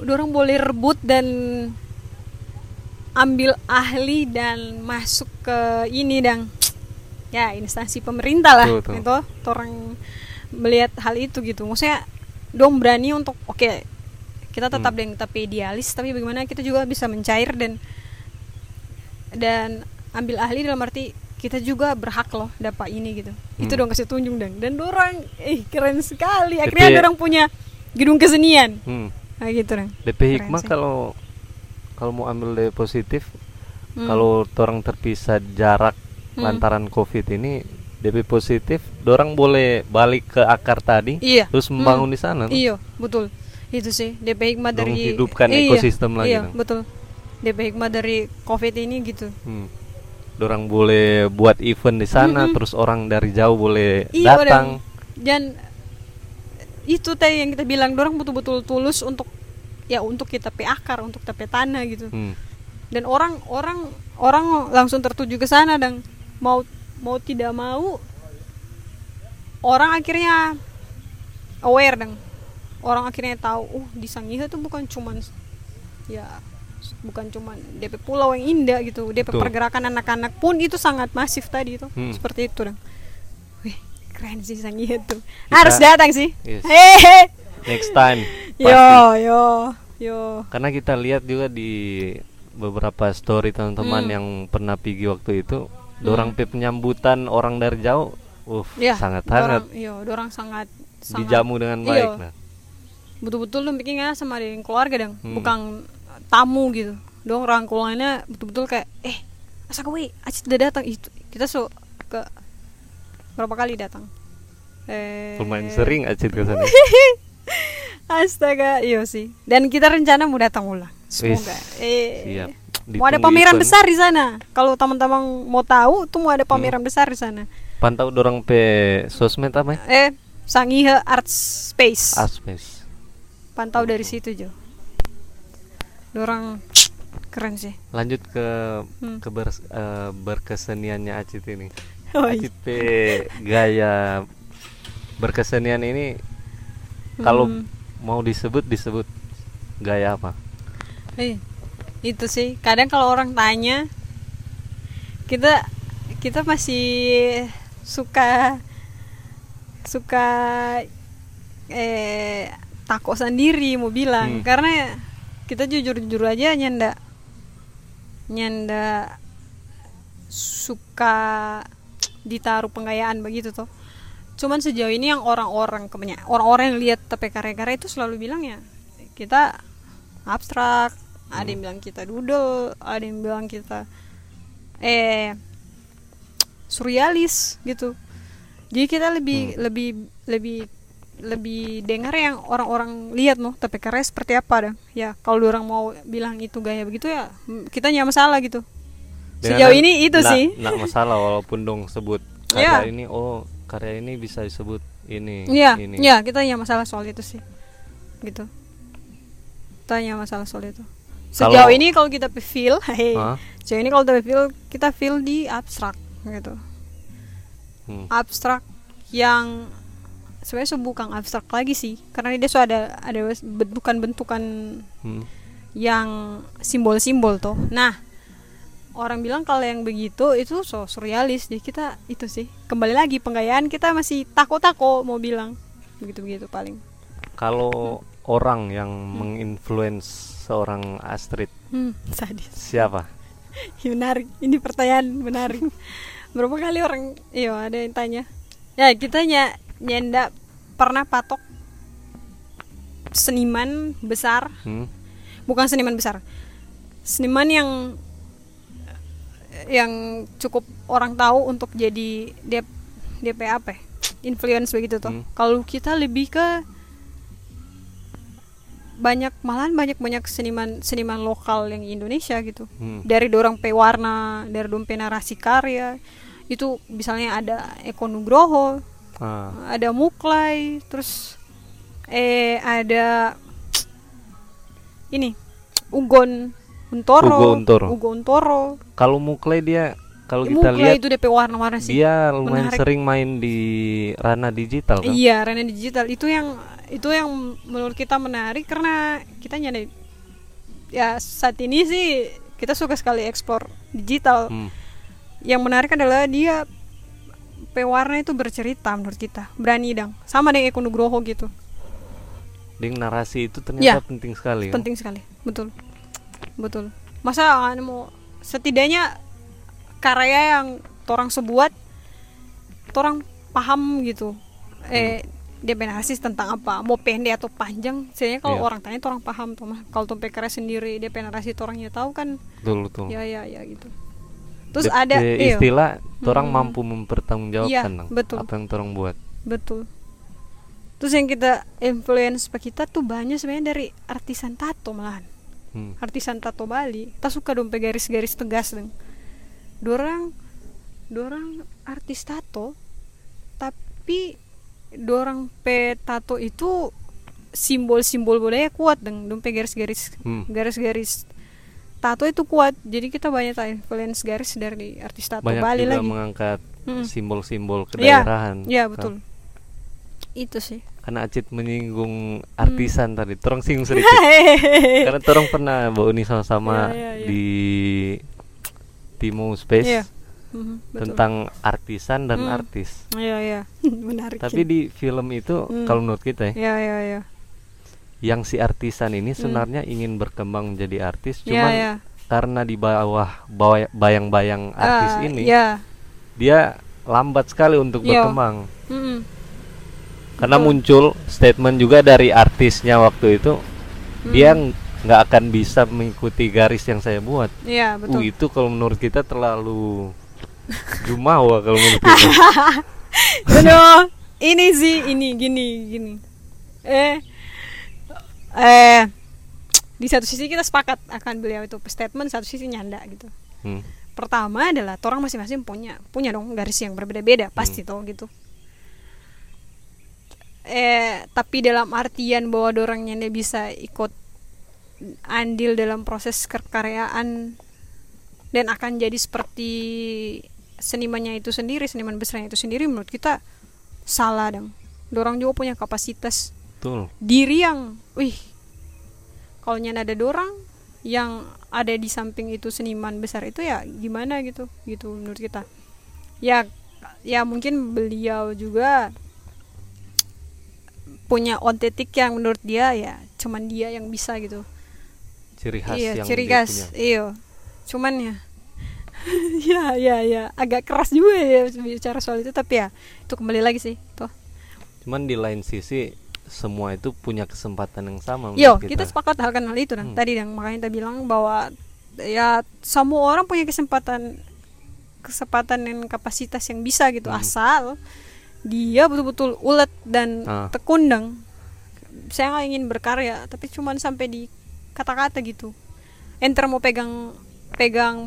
dorang boleh rebut dan ambil ahli dan masuk ke ini dang ya instansi pemerintah lah Betul, betul. itu orang melihat hal itu gitu maksudnya dong berani untuk oke kita tetap Hmm. dengan tetap idealis tapi bagaimana kita juga bisa mencair dan dan ambil ahli dalam arti kita juga berhak loh dapat ini gitu itu Hmm. dong kasih tunjuk dong dan dorang eh keren sekali akhirnya DP dorang punya gedung kesenian hmm. nah gitu dong DP Keren hikmah kalau kalau mau ambil DP positif Hmm. kalau orang terpisah jarak Hmm. lantaran covid ini DP positif orang boleh balik ke akar tadi iya terus membangun di sana tuh. iya betul itu sih DP hikmah dari hidupkan iya, ekosistem lagi iya dong. betul DP hikmah dari covid ini gitu Hmm. Orang boleh buat event di sana, Mm-mm. terus orang dari jauh boleh iya datang. orang. dan itu tadi yang kita bilang dorang betul-betul tulus untuk ya untuk kita pe akar untuk tapi tanah gitu Hmm. dan orang orang orang langsung tertuju ke sana dan mau mau tidak mau orang akhirnya aware dong orang akhirnya tahu oh di Sangihe tuh bukan cuman ya bukan cuman DP pulau yang indah gitu DP Betul. pergerakan anak-anak pun itu sangat masif tadi itu Hmm. seperti itu dong wih keren sih Sangihe tuh harus datang sih Yes. hehe Next time. yo pasti. yo yo Karena kita lihat juga di beberapa story teman-teman Hmm. yang pernah pergi waktu itu, dorang pe penyambutan orang dari jauh, uh, ya sangat hangat, dorang, iya dorang sangat sangat dijamu dengan baik. Iya. Nah. betul-betul dong bikinnya sama dengan keluarga dong Hmm. bukan tamu gitu dong rangkulannya betul-betul kayak eh asa kowe acit udah datang itu kita so ke berapa kali datang eh Lumayan sering acit ke sana. astaga iya sih dan kita rencana mau datang ulang semoga Wis, eh siap. mau ada pameran event. besar di sana kalau teman-teman mau tahu tuh mau ada Hmm. pameran besar di sana Pantau dorang pe sosmed apa ya? eh Sangihe Art Space Aspes. pantau dari situ Jo orang keren sih Lanjut ke Hmm. ke ber- eh, berkeseniannya Acit ini. Oh, iya. Acit pe gaya berkesenian ini kalau Hmm. mau disebut disebut gaya apa? Eh, itu sih kadang kalau orang tanya kita kita masih suka suka eh takut sendiri mau bilang Hmm. karena kita jujur-jujur aja nyanda. Nyanda suka ditaruh penggayaan begitu tuh cuman sejauh ini yang orang-orang kebanyakan orang-orang yang lihat tapi karya-karya itu selalu bilang ya kita abstrak ada yang bilang kita doodle ada yang bilang kita eh surrealis gitu. Jadi kita lebih lebih lebih lebih dengar yang orang-orang lihat loh tapi karya seperti apa dah ya kalau orang mau bilang itu gaya begitu ya kita nggak masalah gitu sejauh Dengan- ini itu nggak- sih nggak masalah walaupun dong sebut karya ini oh karya ini bisa disebut ini Iya, ini. iya kita nggak masalah soal itu sih, gitu. Tanya masalah soal itu. Sejauh Kalau- ini kalau kita feel, hey, sejauh ini kalau kita feel, kita feel di abstrak, gitu. Hmm. Abstrak yang sebenarnya bukan abstrak lagi sih, karena dia so ada ada bentukan-bentukan Hmm. yang simbol-simbol tuh. Nah, orang bilang kalau yang begitu itu so surrealis. Jadi kita itu sih kembali lagi penggayaan kita masih tako-tako mau bilang begitu-begitu paling. Kalau orang yang menginfluence seorang Astrid Hmm, sadis. siapa? Ya, menarik. Ini pertanyaan menarik. Berapa kali orang iya ada yang tanya. Ya, kita ny nyenda pernah patok seniman besar Hmm? bukan seniman besar seniman yang yang cukup orang tahu untuk jadi DP, DP apa ya? influence begitu tuh Hmm. kalau kita lebih ke banyak malahan banyak banyak seniman seniman lokal yang Indonesia gitu Hmm. dari dorang pewarna dari pe narasi karya itu misalnya ada Eko Nugroho Ah, ada Muklai terus eh ada ini Ugon Untoro Ugo Untoro. Ugo Untoro kalau Muklai dia kalau Ya, kita Muklai lihat itu DP warna-warna sih dia lumayan Menarik. sering main di ranah digital kan? iya Rena digital itu yang itu yang menurut kita menarik karena kita nyadar ya saat ini sih kita suka sekali ekspor digital Hmm. yang menarik adalah dia pewarna itu bercerita menurut kita. Berani dong sama dengan Eko Nugroho gitu. Ding narasi itu ternyata Ya. penting sekali. kan? penting sekali. Betul. Betul. Masa anu mau setidaknya karya yang orang sebuat orang paham gitu. Eh dia narasi tentang apa mau pendek atau panjang. Sebenarnya kalau Iya. orang tanya orang paham tuh. Mah kalau tuh sendiri dia narasi orangnya tahu kan. Betul betul. ya ya ya gitu terus Dep- ada de- iya, istilah orang Mm-mm. mampu mempertanggungjawabkan Nang, betul. apa yang orang buat. betul terus yang kita influence pak kita tuh banyak sebenarnya dari artisan tato malahan Hmm. artisan tato Bali kita suka dong garis-garis tegas dong dorang dorang artis tato tapi dorang pe tato itu simbol-simbol budaya kuat dong dong pe garis-garis Hmm. Tato itu kuat jadi kita banyak influence garis dari artis tato Banyak Bali juga lagi mengangkat Mm. simbol-simbol Iya, kedaerahan. iya Kan? betul itu sih Karena Acit menyinggung Hmm. artisan tadi, terong singgung sedikit. Karena terong pernah bawa ini sama-sama iya, iya. di Timo Space Iya. Mhm, betul. tentang artisan dan Hmm. artis. Iya iya menarik. Tapi di film itu Hmm. kalau menurut kita ya, Iya iya iya. Yang si artisan ini sebenarnya ingin berkembang jadi artis, Iya cuman iya. karena di bawah bayang-bayang artis Ah, ini, Iya. dia lambat sekali untuk Iya. berkembang. Mm-mm. Karena Betul. muncul statement juga dari artisnya waktu itu, Hmm. dia ng- nggak akan bisa mengikuti garis yang saya buat. Iya Uh, betul. itu kalau menurut kita terlalu jumawa kalau menurut kita. Aduh, ini sih ini gini gini. Eh eh di satu sisi kita sepakat akan beliau itu statement satu sisi nyanda gitu. Hmm. pertama adalah orang masing-masing punya punya dong garis yang berbeda-beda pasti toh gitu. Eh tapi dalam artian bahwa dorangnya dia bisa ikut andil dalam proses kekaryaan dan akan jadi seperti senimannya itu sendiri seniman besarnya itu sendiri menurut kita salah dong. Dorang juga punya kapasitas betul. diri yang wih kalau nyana ada dorang yang ada di samping itu seniman besar itu ya gimana gitu gitu menurut kita. Ya ya mungkin beliau juga punya ontetik yang menurut dia ya cuman dia yang bisa gitu. Ciri khas iya yang ciri dia khas punya. iya. Cuman ya ya ya ya agak keras juga ya bicara soal itu tapi ya itu kembali lagi sih tuh cuman di lain sisi semua itu punya kesempatan yang sama Yo, menurut kita sepakat akan hal itu dan Hmm. tadi yang makanya kita bilang bahwa ya semua orang punya kesempatan kesempatan dan kapasitas yang bisa gitu Hmm. asal dia betul-betul ulet dan Ah. tekun dong. Saya nggak ingin berkarya, tapi cuman sampai di kata-kata gitu. Enter mau pegang pegang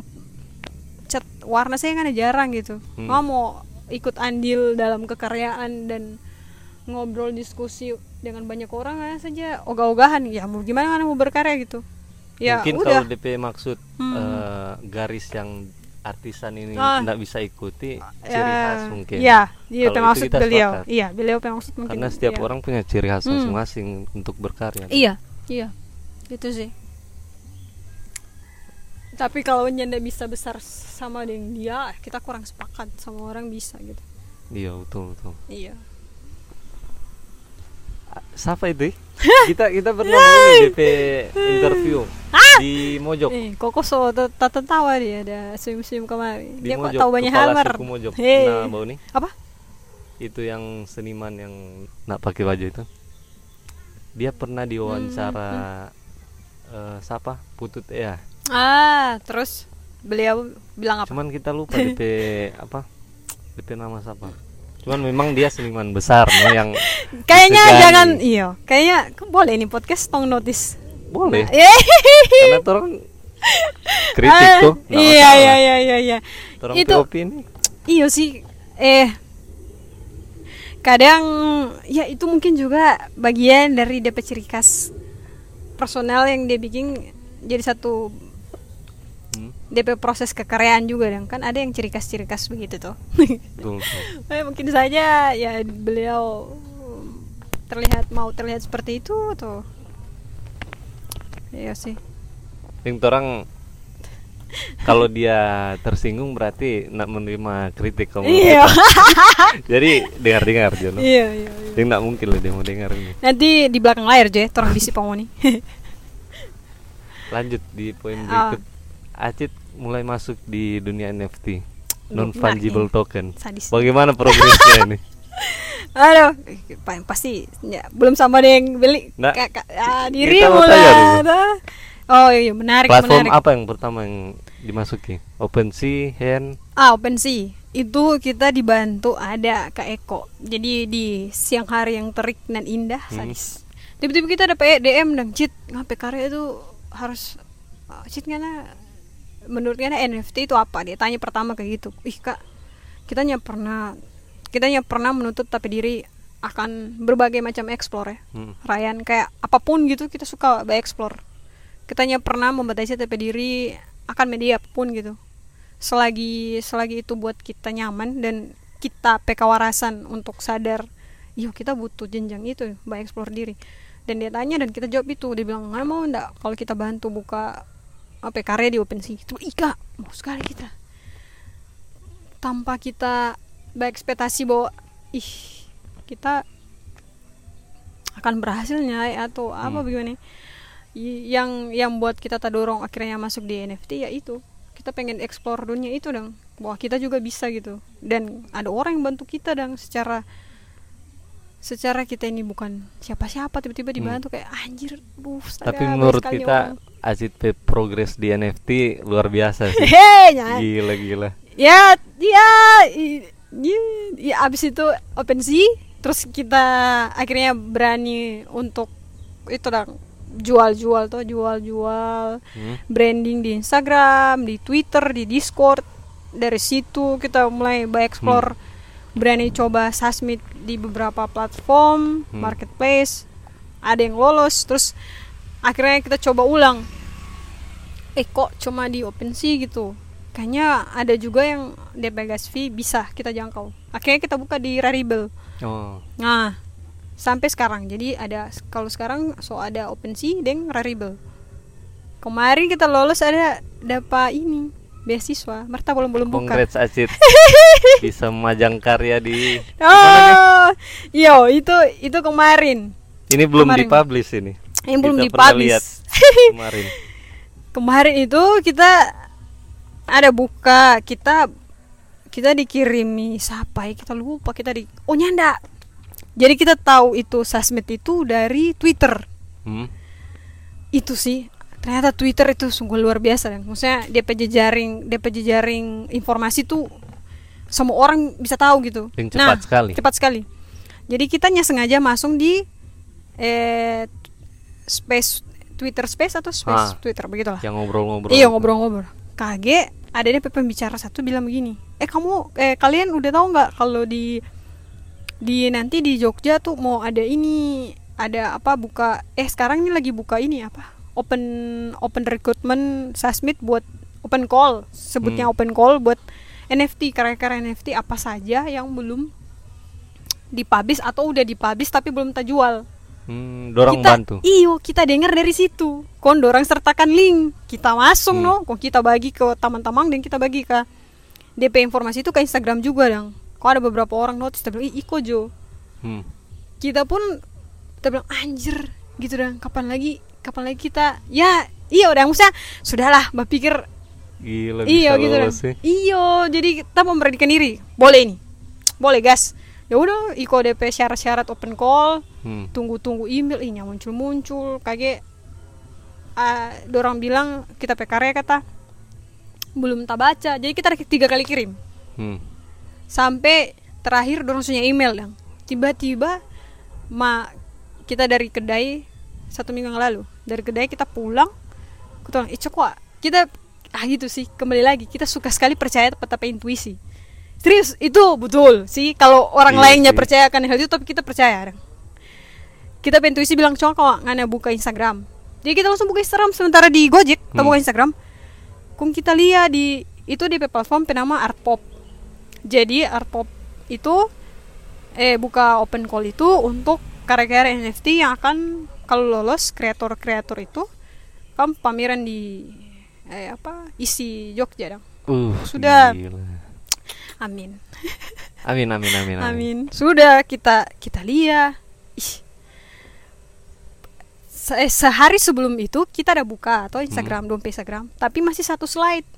cat warna saya kan jarang gitu. Hmm. Mau ikut andil dalam kekaryaan dan ngobrol diskusi dengan banyak orang aja saja ogah-ogahan ya mau gimana kan mau berkarya gitu? Ya mungkin udah. kalau DP maksud Hmm. eh, garis yang artisan ini Ah. nggak bisa ikuti ciri khas mungkin. Ya iya Kalau itu kita beliau. sepakat. iya beliau termasuk mungkin. Karena setiap iya. orang punya ciri khas Hmm. masing-masing untuk berkarya. Iya iya. Itu sih. Tapi kalau nyanda bisa besar sama dengan dia kita kurang sepakat sama orang bisa gitu. Iya betul betul. Iya siapa itu? Kita kita pernah ini DP interview di Mojok eh koko so tak tertawa dia ada sim-sim kemarin. Di dia kok Mojok tahu banyak hammer. Mojok nah bau nih apa? Itu yang seniman yang nak pakai baju itu. Dia pernah diwawancara eh, siapa? Putut ya. Ah terus beliau bilang apa? Cuman kita lupa DP apa? DP nama siapa cuman memang dia seniman besar no yang Kayaknya jangan iya, kayaknya kok boleh nih podcast tong notice. boleh. Eh, karena orang kritik ah, tuh nggak Iya iya iya iya iya. Itu opini iya sih eh kadang ya itu mungkin juga bagian dari DP ciri khas personal yang dia bikin jadi satu DP proses kekaryaan juga dong. Kan ada yang ciri khas ciri khas begitu tuh. Betul, mungkin saja ya beliau um, terlihat mau terlihat seperti itu tuh. Iya sih. Yang orang kalau dia tersinggung berarti nak menerima kritik kamu. Iya. Jadi dengar dengar Jono iya iya. Iya. nggak mungkin lah dia mau dengar ini. Nanti di belakang layar aja orang bisi pamoni lanjut di poin Ah. berikut. Acit mulai masuk di dunia NFT non fungible nah, token sadis. bagaimana progresnya ini aduh pa- pasti ya, belum sama ada yang beli Nggak, Ka- ka- ah, tanya dulu. lah oh iya menarik platform menarik apa yang pertama yang dimasuki OpenSea Hand Ah, OpenSea. Itu kita dibantu ada Kak Eko. Jadi di siang hari yang terik dan indah, Hmm. sadis. Tiba-tiba kita ada DM dan Cit, ngapain karya itu harus ah, Cit ngana menurut ngana NFT itu apa? Dia tanya pertama kayak gitu. Ih, Kak, kita nya pernah kita nya pernah menuntut tapi diri akan berbagai macam explore ya. Hmm. Ryan kayak apa pun gitu kita suka explore. Kita nya pernah membatasi tapi diri akan media apa pun gitu selagi selagi itu buat kita nyaman dan kita PK warasan untuk sadar yuk kita butuh jenjang itu mbak explore diri dan dia tanya dan kita jawab itu dia bilang nggak mau ndak kalau kita bantu buka apa ya, karya di OpenSea itu ika mau sekali kita. Tanpa kita berekspektasi bahwa ih kita akan berhasilnya ya, atau apa Hmm. bagaimana. Yang yang buat kita terdorong akhirnya masuk di NFT ya itu. Kita pengen explore dunia itu dong bahwa kita juga bisa gitu. Dan ada orang yang bantu kita dong secara secara kita ini bukan siapa-siapa tiba-tiba dibantu kayak anjir duh tapi menurut kita orang." Acit P progres di NFT luar biasa sih gila gila ya ya i- ya abis itu OpenSea terus kita akhirnya berani untuk itu dong jual-jual tuh jual-jual Hmm. branding di Instagram, di Twitter, di Discord. Dari situ kita mulai explore berani coba sasmit di beberapa platform, Hmm. marketplace. Ada yang lolos, terus akhirnya kita coba ulang. Eh kok cuma di OpenSea gitu? Kayaknya ada juga yang DP gas fee bisa kita jangkau. Akhirnya kita buka di Rarible. Oh. Nah, sampai sekarang. Jadi ada kalau sekarang so ada OpenSea dan Rarible. Kemarin kita lolos ada dapat ini beasiswa. Marta belum belum buka. Congrats Acit bisa memajang karya di Oh, yo itu itu kemarin. ini belum Kemarin. dipublish ini. Yang belum dipublish. kemarin. Kemarin itu kita ada buka kita kita dikirimi siapa ya kita lupa kita di oh nyanda jadi kita tahu itu sasmed itu dari Twitter Hmm. itu sih ternyata Twitter itu sungguh luar biasa dan maksudnya DP jejaring DP jejaring informasi tuh semua orang bisa tahu gitu Dan cepat sekali. cepat sekali jadi kita sengaja masuk di eh space Twitter space atau space Ah. Twitter begitulah Yang ngobrol-ngobrol. Iya ngobrol-ngobrol. Kaget ada DP pembicara satu bilang begini. Eh kamu eh kalian udah tahu nggak kalau di di nanti di Jogja tuh mau ada ini ada apa buka eh sekarang ini lagi buka ini apa open open recruitment sasmit buat open call sebutnya Hmm. open call buat NFT karya-karya NFT apa saja yang belum dipublish atau udah dipublish tapi belum terjual Hmm, dorang kita bantu. iyo kita dengar dari situ. Kon dorang sertakan link. Kita masuk Hmm. no? Kon kita bagi ke teman-teman dan kita bagi ke DP informasi itu ke Instagram juga dong kok ada beberapa orang notice bilang ih Iko Jo. Hmm. kita pun kita bilang anjir gitu dong kapan lagi? Kapan lagi kita? Ya iya udah maksudnya sudahlah mbak pikir Gila iyo gitu dong iyo jadi kita memberanikan diri. Boleh ini boleh gas ya udah Iko DP syarat-syarat open call Hmm. tunggu-tunggu email ini muncul-muncul kaget ah, dorang bilang kita PKR kata belum tak baca jadi kita tiga kali kirim Hmm. sampai terakhir dorang punya email yang tiba-tiba ma kita dari kedai satu minggu yang lalu dari kedai kita pulang kita bilang "Ih, kok kita ah gitu sih kembali lagi kita suka sekali percaya pada intuisi serius itu betul sih kalau orang Iya lainnya sih. percaya akan hal itu tapi kita percaya kita intuisi bilang coba kok ngana buka Instagram jadi kita langsung buka Instagram sementara di Gojek kita Hmm. buka Instagram kung kita lihat di itu di platform penama Art Pop jadi Art Pop itu eh buka open call itu untuk karya-karya NFT yang akan kalau lolos kreator-kreator itu kan pameran di eh apa isi Jogja dong Uh, Sudah. gila. Amin Amin amin amin amin. Amin. Sudah kita kita lihat. Ih. Se- eh, sehari sebelum itu kita udah buka atau Instagram, dompet Instagram, tapi masih satu slide.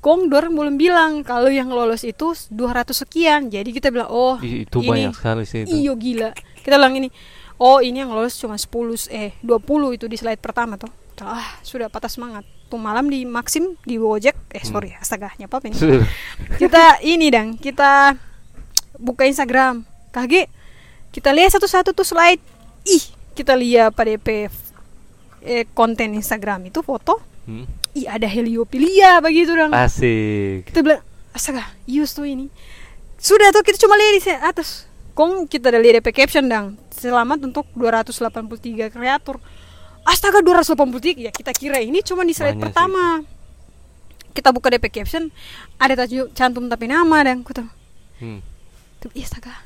Kong dorang belum bilang kalau yang lolos itu 200 sekian. Jadi kita bilang, "Oh, itu ini banyak sekali sih itu. iyo gila." Kita bilang ini, "Oh, ini yang lolos cuma 10 eh 20 itu di slide pertama tuh." Ah, sudah patah semangat. Tuh malam di Maxim di Gojek, eh sorry, astaga, nyapa apa ini? kita ini dang kita buka Instagram. Kaget kita lihat satu-satu tuh slide. Ih kita lihat pada eh, konten Instagram itu foto. Hmm. ih ada heliopilia begitu dong Asik. kita bilang astaga ius tuh ini. Sudah tuh kita cuma lihat di atas. Kong kita udah lihat caption dang. Selamat untuk 283 kreator astaga 283 ya kita kira ini cuma di slide Banyak sih. pertama. Kita buka DP caption ada taju cantum tapi nama dan Hmm. tuh iya astaga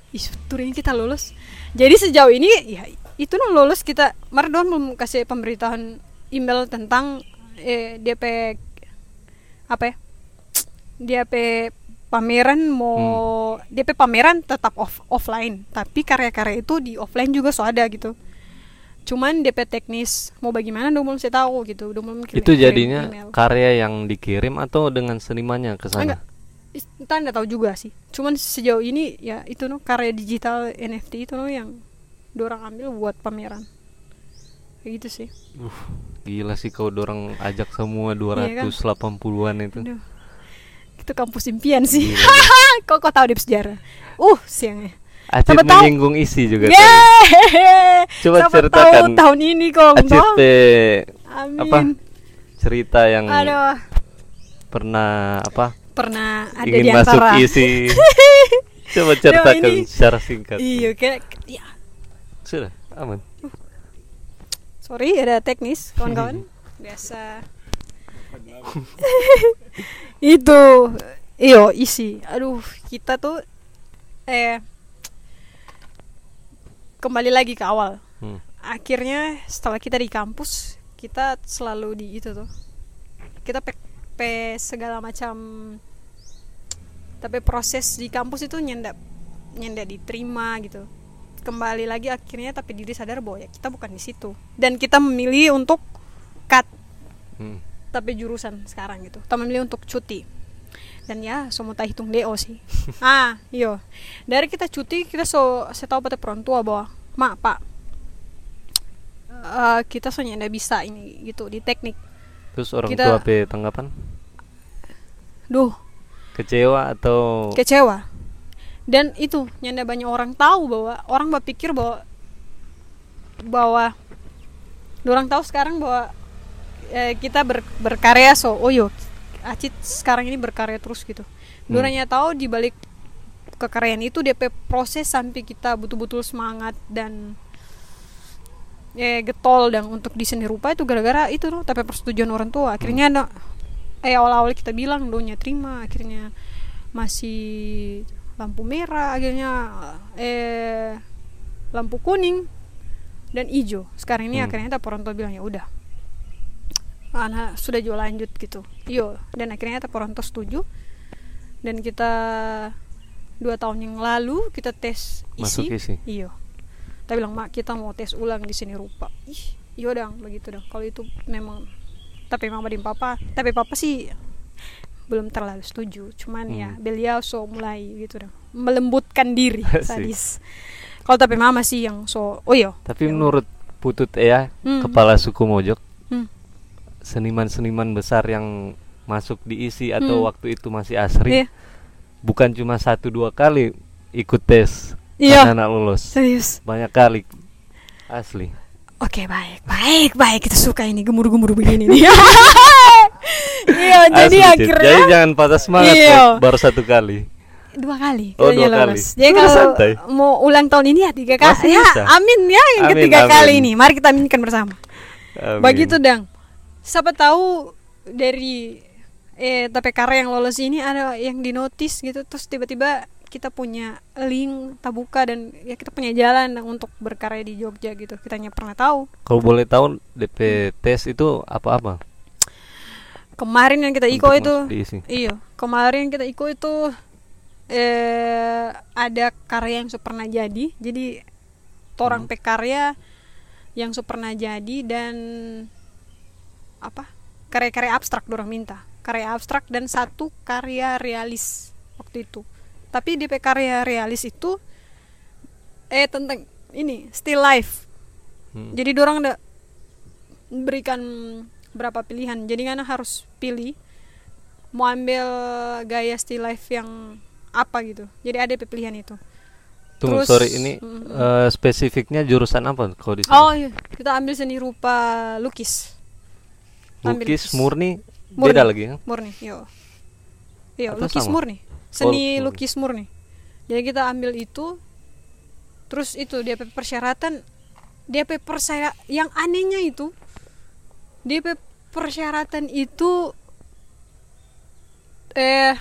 tuh ini kita lulus jadi sejauh ini ya itu no lulus kita. Mardon belum kasih pemberitahuan email tentang eh, DP apa ya? DP pameran mau DP pameran tetap off offline. Tapi karya-karya itu di offline juga so ada gitu cuman DP teknis mau bagaimana udah belum saya tahu gitu udah belum kirim- Itu kirim jadinya email. karya yang dikirim atau dengan senimannya ke sana? Enggak. Is- Entah nggak tahu juga sih. Cuman sejauh ini ya itu no karya digital NFT itu no yang dorang ambil buat pameran. Kayak gitu sih. Uh, gila sih kau dorang ajak semua Iya kan? 280-an itu. Aduh. Itu kampus impian sih. Gila, kok kok tahu di sejarah? Uh, siangnya. Acit tahu- menyinggung isi juga tadi. Yeay! Coba Siapa ceritakan. tahu tahun ini kong Acit Amin. apa? cerita yang Aduh, pernah apa pernah ada ingin di masuk antara. isi. Coba ceritakan ini- secara singkat. Iya, kayak ya, Sudah, aman. sorry ada teknis kawan-kawan. Biasa. Itu iyo isi. Aduh, kita tuh eh kembali lagi ke awal. Hmm. Akhirnya setelah kita di kampus, kita selalu di itu tuh. Kita pe, pe segala macam tapi proses di kampus itu nyendak nyendak diterima gitu kembali lagi akhirnya tapi diri sadar bahwa ya kita bukan di situ dan kita memilih untuk cut Hmm. tapi jurusan sekarang gitu kita memilih untuk cuti dan ya semua tak hitung do sih. Ah iyo dari kita cuti kita so saya tahu pada tua bahwa mak pak. Eh, kita soalnya ndak bisa ini gitu di teknik. Terus orang Kita- tua pe tanggapan? duh. Kecewa atau? Kecewa. Dan itu nyanda banyak orang tahu bahwa orang berpikir bahwa bahwa orang tahu sekarang bahwa eh, kita ber- berkarya so oh yo Acit sekarang ini berkarya terus gitu. Dorangnya tahu di balik kekaryaan itu DP proses sampai kita betul-betul semangat dan eh getol dan untuk di seni rupa itu gara-gara itu tuh tapi persetujuan orang tua. Akhirnya ada eh awal-awal kita bilang donya terima. Akhirnya masih lampu merah akhirnya eh lampu kuning dan hijau. Sekarang ini Hmm. akhirnya tak orang tua bilang ya udah anak sudah jual lanjut gitu. Iyo dan akhirnya tua setuju. Dan kita dua tahun yang lalu kita tes Masuk isi? Isi. iyo kita bilang mak kita mau tes ulang di sini rupa. Ih iyo dong begitu dong. Kalau itu memang tapi mama dan papa tapi papa sih belum terlalu setuju. Cuman ya Hmm. beliau so mulai gitu dong melembutkan diri sadis. Kalau tapi mama sih yang so oh iya. Tapi Ya menurut Putut Ea, Hmm. kepala suku Mojok. Seniman-seniman besar yang masuk di isi atau Hmm. waktu itu masih asri, Iya. bukan cuma satu dua kali ikut tes Iya. anak lulus, serius banyak kali asli. Oke baik baik baik kita suka ini gemur-gemur begini nih. iya jadi Asli, akhirnya Jadi jangan patah semangat Iya. Baru satu kali. dua kali Oh, dua kali. lolos. Jadi kalau santai. mau ulang tahun ini ya tiga kali. Ya amin ya yang Amin, ketiga amin. kali ini. Mari kita aminkan bersama. Amin. Begitu dang. Siapa tahu dari eh tapi karya yang lolos ini ada yang di notice gitu terus tiba-tiba kita punya link tabuka dan ya kita punya jalan untuk berkarya di Jogja gitu. Kita hanya pernah tahu. Kalau boleh tahu DP tes itu apa-apa? kemarin yang kita iko itu. masuk di isi. iya kemarin kita iko itu eh ada karya yang pernah jadi. Jadi torang pe karya yang pernah jadi dan apa? Karya-karya abstrak dorang minta. Karya abstrak dan satu karya realis waktu itu. Tapi di karya realis itu eh tentang ini still life. Hmm. jadi dorang ada berikan berapa pilihan. Jadi kan harus pilih mau ambil gaya still life yang apa gitu. Jadi ada pilihan itu. Tunggu, Terus- sorry ini Mm, eh, spesifiknya jurusan apa kalau di sini? oh iya. Kita ambil seni rupa lukis Lukis murni, Murni. beda lagi ya? murni yo yo Atau lukis sama? murni seni murni. lukis murni jadi kita ambil itu terus itu dia pe persyaratan dia pe persya yang anehnya itu dia pe persyaratan itu eh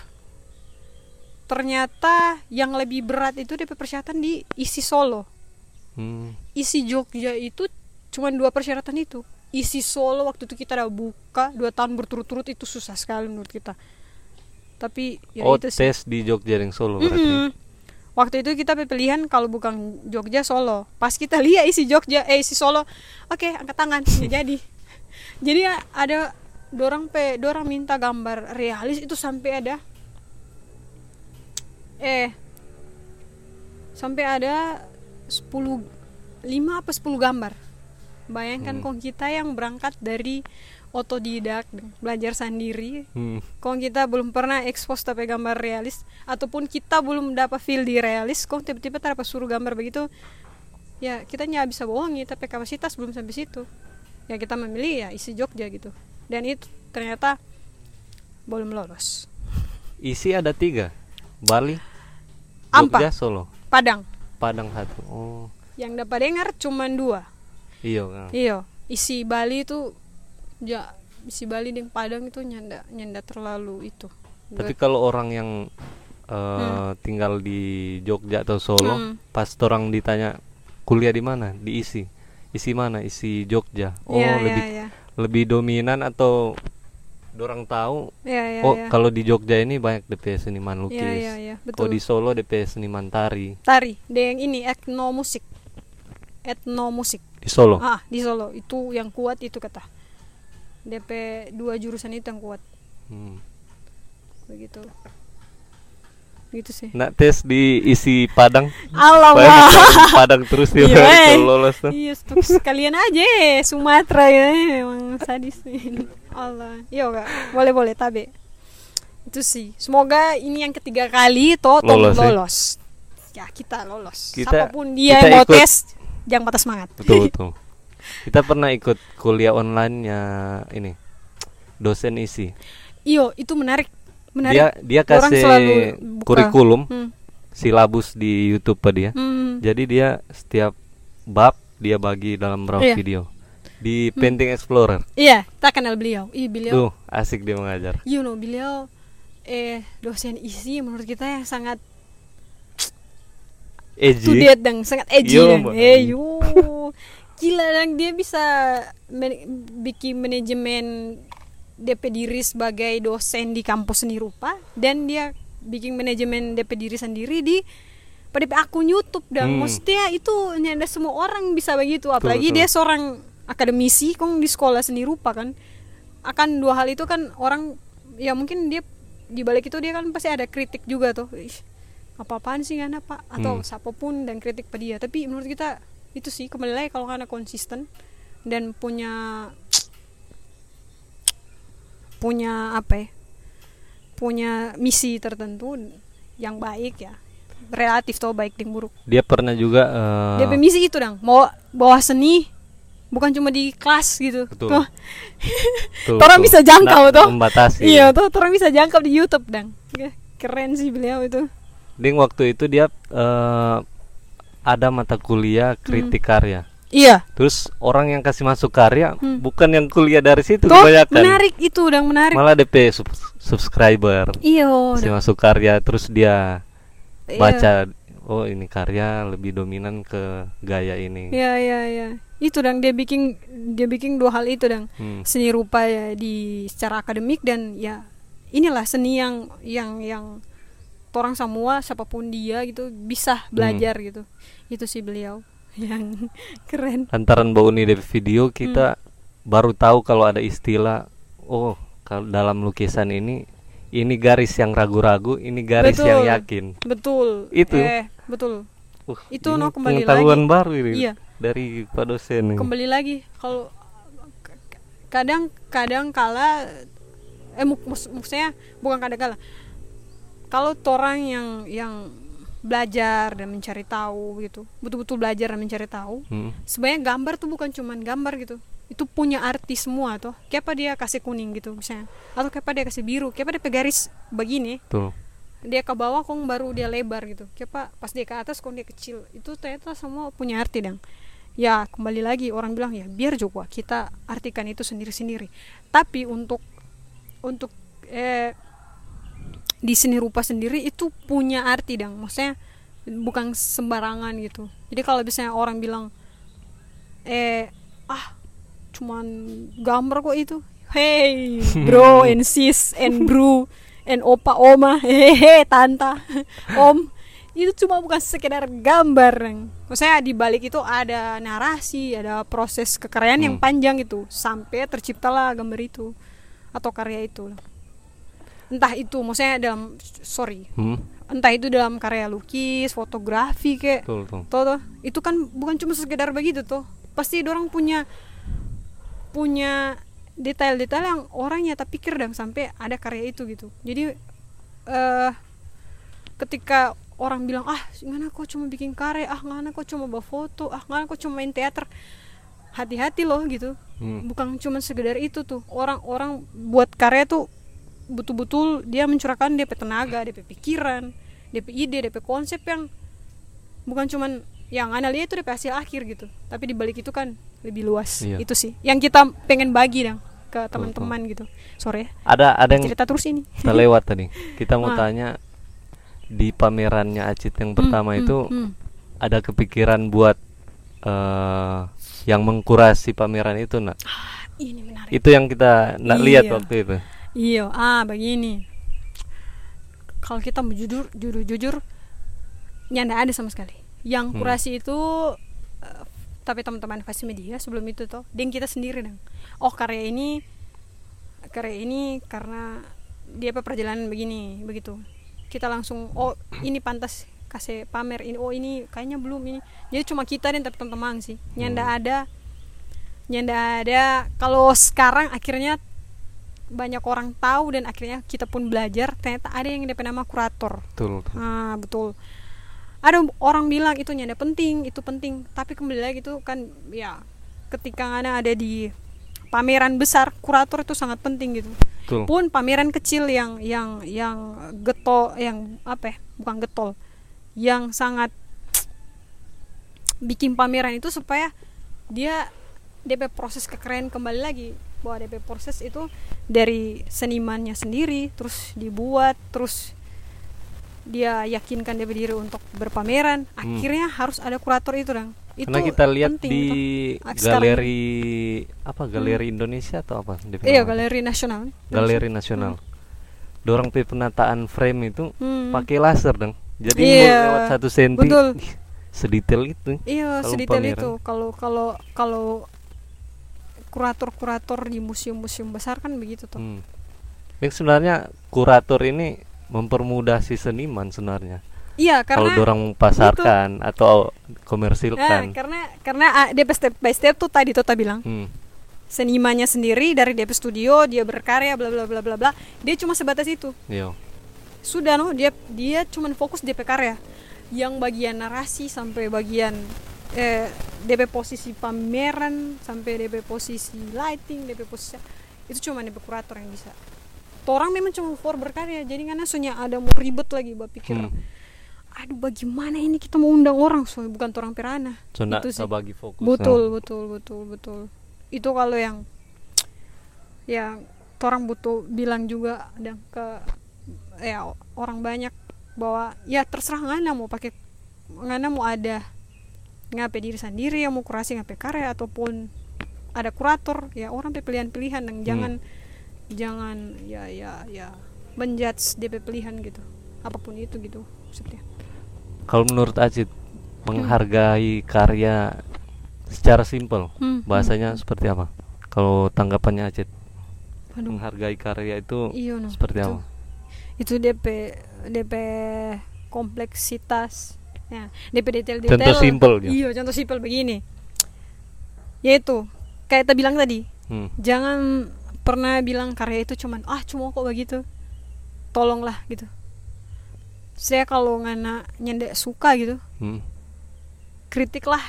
ternyata yang lebih berat itu pe persyaratan di isi Solo Hmm. isi Jogja itu cuma dua persyaratan itu isi Solo waktu itu kita udah buka dua tahun berturut-turut itu susah sekali menurut kita. Tapi ya oh, itu sih. tes di Jogja yang Solo berarti. Mm-mm. waktu itu kita pilihan kalau bukan Jogja Solo. Pas kita lihat isi Jogja eh isi Solo oke angkat tangan jadi. Jadi ya ada dorang pe dorang minta gambar realis itu sampai ada eh sampai ada 10 5 apa 10 gambar bayangkan Hmm. kok kita yang berangkat dari otodidak belajar sendiri Hmm. kalau kita belum pernah expose tapi gambar realis ataupun kita belum dapat feel di realis kok tiba-tiba terapa suruh gambar begitu ya kita nggak bisa bohongi tapi kapasitas belum sampai situ ya kita memilih ya isi Jogja gitu dan itu ternyata belum lolos Isi ada tiga. Bali, Ampa. Jogja, Solo. Padang Padang satu. Oh, yang dapat dengar cuma dua iya. kan. iya isi Bali itu ya isi Bali dan Padang itu nyanda nyanda terlalu itu Tapi kalau orang yang eh, tinggal di Jogja atau Solo, Hmm. pas orang ditanya kuliah di mana, diisi, isi mana, isi Jogja. Oh, Iya, iya, lebih iya. lebih dominan atau orang tahu. Iya, iya, oh, iya. kalau di Jogja ini banyak DP seniman lukis. Iya, iya, iya, Oh, betul. di Solo DP seniman tari. tari ada yang ini etnomusik etnomusik Di Solo. ah di Solo itu yang kuat itu kata DP dua jurusan itu yang kuat Hmm. begitu gitu sih Nah, tes di isi Padang. Allah Padang terus dia Iya, eh. kalau lolos tuh. iya sekalian aja Sumatera ya emang sadis Allah iya gak boleh boleh tabe itu sih semoga ini yang ketiga kali toh Lolos, lolos, ya? ya kita lolos Kita- siapa pun dia kita yang mau ikut. tes jangan patah semangat Betul betul. Kita pernah ikut kuliah online nya ini dosen isi. iyo itu menarik menarik Dia dia kasih kurikulum Hmm. silabus di YouTube pak dia. Hmm. Jadi dia setiap bab dia bagi dalam berapa Iya. Hmm. video. Di Painting Explorer. Iya, tak kenal beliau. Iya, beliau. Tuh, asik dia mengajar. You know, beliau eh dosen isi menurut kita yang sangat Edgy. to date dan sangat edgy Yo, Mbak. eh yo gila dan dia bisa men- bikin manajemen DP diri sebagai dosen di kampus seni rupa dan dia bikin manajemen DP diri sendiri di pada akun YouTube dan Hmm. maksudnya itu nyanda semua orang bisa begitu apalagi betul. dia seorang akademisi kong di sekolah seni rupa kan akan dua hal itu kan orang ya mungkin dia di balik itu dia kan pasti ada kritik juga tuh Ih, apa-apaan sih kan pak atau Hmm. siapa pun dan kritik pada dia tapi menurut kita itu sih kembali lagi kalau karena konsisten dan punya punya apa ya punya misi tertentu yang baik ya relatif tuh baik dan buruk Dia pernah juga eh, dia misi itu dong mau bawa seni bukan cuma di kelas gitu Betul. Tuh. tuh, orang tuh. bisa jangkau Nah, tuh Membatasi. iya tuh orang bisa jangkau di YouTube dong keren sih beliau itu Ding waktu itu dia eh, ada mata kuliah kritik karya. iya Terus orang yang kasih masuk karya Hmm. bukan yang kuliah dari situ tuh kebanyakan. menarik itu dong menarik Malah DP sub- subscriber iya kasih masuk karya terus dia Iya. baca oh ini karya lebih dominan ke gaya ini. Iya iya iya. Itu dong dia bikin dia bikin dua hal itu dong. Hmm. Seni rupa ya di secara akademik dan ya inilah seni yang yang yang orang semua siapa pun dia gitu bisa belajar Hmm. gitu. Itu sih beliau yang keren. Lantaran bau ini dari video kita Hmm. baru tahu kalau ada istilah oh kalau dalam lukisan ini ini garis yang ragu-ragu, ini garis Betul. yang yakin. Betul. Itu. Eh, betul. Uh, Itu, no, kembali pengetahuan lagi. baru ini Iya. dari Pak dosen ini. Kembali lagi kalau kadang kadang kala eh mak- mak- maksudnya bukan kadang kala kalau orang yang yang belajar dan mencari tahu gitu betul-betul belajar dan mencari tahu Hmm. sebenarnya gambar tuh bukan cuman gambar gitu. Itu punya arti semua tuh kayak apa dia kasih kuning gitu misalnya atau kayak apa dia kasih biru kayak apa dia pegaris begini Tuh. dia ke bawah kok baru dia lebar gitu. Kayak apa pas dia ke atas kok dia kecil. Itu ternyata semua punya arti dong ya kembali lagi orang bilang ya biar juga kita artikan itu sendiri-sendiri. Tapi untuk untuk eh, di seni rupa sendiri itu punya arti dong maksudnya bukan sembarangan gitu. Jadi kalau misalnya orang bilang eh ah cuman gambar kok itu? Hey bro and sis and bro and opa oma hehehe tanta om. Itu cuma bukan sekedar gambar Neng. maksudnya di balik itu ada narasi ada proses yang Hmm. panjang itu. Sampai terciptalah gambar itu atau karya itu entah itu maksudnya dalam sorry Hmm. entah itu dalam karya lukis fotografi kayak Betul, tuh. Tuh, tuh. Itu kan bukan cuma sekedar begitu tuh. Pasti orang punya punya detail-detail yang orang nyata pikir dan sampai ada karya itu gitu jadi eh ketika orang bilang ah mana kok cuma bikin karya ah mana kok cuma bawa foto ah mana kok cuma main teater hati-hati loh gitu Hmm. bukan cuma sekedar itu tuh orang-orang buat karya tuh betul-betul dia mencurahkan DP tenaga DP pikiran DP ide DP konsep yang bukan cuman yang anda lihat itu DP hasil akhir gitu. Tapi di balik itu kan lebih luas. Iya. itu sih yang kita pengen bagi dong ke teman-teman gitu. Sore. Ada ada yang cerita terus ini. terlewat tadi. Kita mau Ah. tanya di pamerannya Acit yang pertama Hmm, itu hmm, hmm. ada kepikiran buat eh yang mengkurasi pameran itu nak? Ini menarik. Itu yang kita nak lihat Iya. waktu itu Iya, ah begini. Kalau kita mau jujur, jujur, jujur, nyanda ada sama sekali. Yang Hmm. kurasi itu, eh, tapi teman-teman Fasi Media sebelum itu tuh, dan kita sendiri dong. Oh karya ini, karya ini karena dia apa perjalanan begini, begitu. Kita langsung, oh ini pantas kasih pamer ini, oh ini kayaknya belum ini. Jadi cuma kita dan tapi teman-teman sih. Nyanda ada, nyanda ada. Kalau sekarang akhirnya banyak orang tahu dan akhirnya kita pun belajar ternyata ada yang DP nama kurator. Betul, betul. ah betul. Ada orang bilang itu nyanda penting itu penting. Tapi kembali lagi itu kan ya ketika ngana ada di pameran besar kurator itu sangat penting gitu. Betul. pun pameran kecil yang yang yang getol yang apa ya bukan getol yang sangat bikin pameran itu supaya dia DP proses kekeren kembali lagi bahwa DP proses itu dari senimannya sendiri terus dibuat terus dia yakinkan DP diri untuk berpameran akhirnya harus ada kurator itu dong itu karena kita lihat penting di itu. Galeri apa? Galeri Indonesia atau apa? Iya galeri nasional. Galeri nasional. Dorang pe penataan frame itu Hmm. pakai laser dong jadi Iya, lewat satu senti betul. sedetail itu Iya, sedetail pameran. itu. Kalau kalau kalau kurator-kurator di museum-museum besar kan begitu tuh. Hmm. Yang sebenarnya kurator ini mempermudah si seniman sebenarnya. Iya, Kalau karena orang pasarkan atau Nah, komersilkan. karena karena ah, DP step by step tuh tadi tuh bilang Hmm. senimannya sendiri dari DP studio dia berkarya bla bla bla bla bla dia cuma sebatas itu Iya. sudah no dia dia cuma fokus DP karya yang bagian narasi sampai bagian eh, DP posisi pameran sampai DP posisi lighting DP posisi itu cuma DP kurator yang bisa orang memang cuma for berkarya jadi karena soalnya ada mau ribet lagi buat pikir Hmm. aduh bagaimana ini kita mau undang orang soalnya bukan orang perana So, Itu sih. bagi fokus. betul betul betul betul itu kalau yang yang orang butuh bilang juga ada ke ya orang banyak bahwa ya terserah ngana mau pakai ngana mau ada ngape diri sendiri yang mau kurasi ngape karya ataupun ada kurator ya orang pilihan-pilihan dan jangan jangan ya ya ya menjudge DP pilihan gitu apa pun itu gitu maksudnya Kalau menurut Acit menghargai karya secara simpel, Hmm, bahasanya seperti apa? Kalau tanggapannya Acit Aduh. menghargai karya itu Iya, no. seperti Itu. apa? itu DP DP kompleksitas ya DP detail detail Contoh simpel gitu. iya contoh simpel begini. Yaitu kayak kita bilang tadi Hmm. jangan pernah bilang karya itu cuman ah cuma kok begitu. Tolonglah gitu. Saya kalau ngana nyendek suka gitu Hmm. kritiklah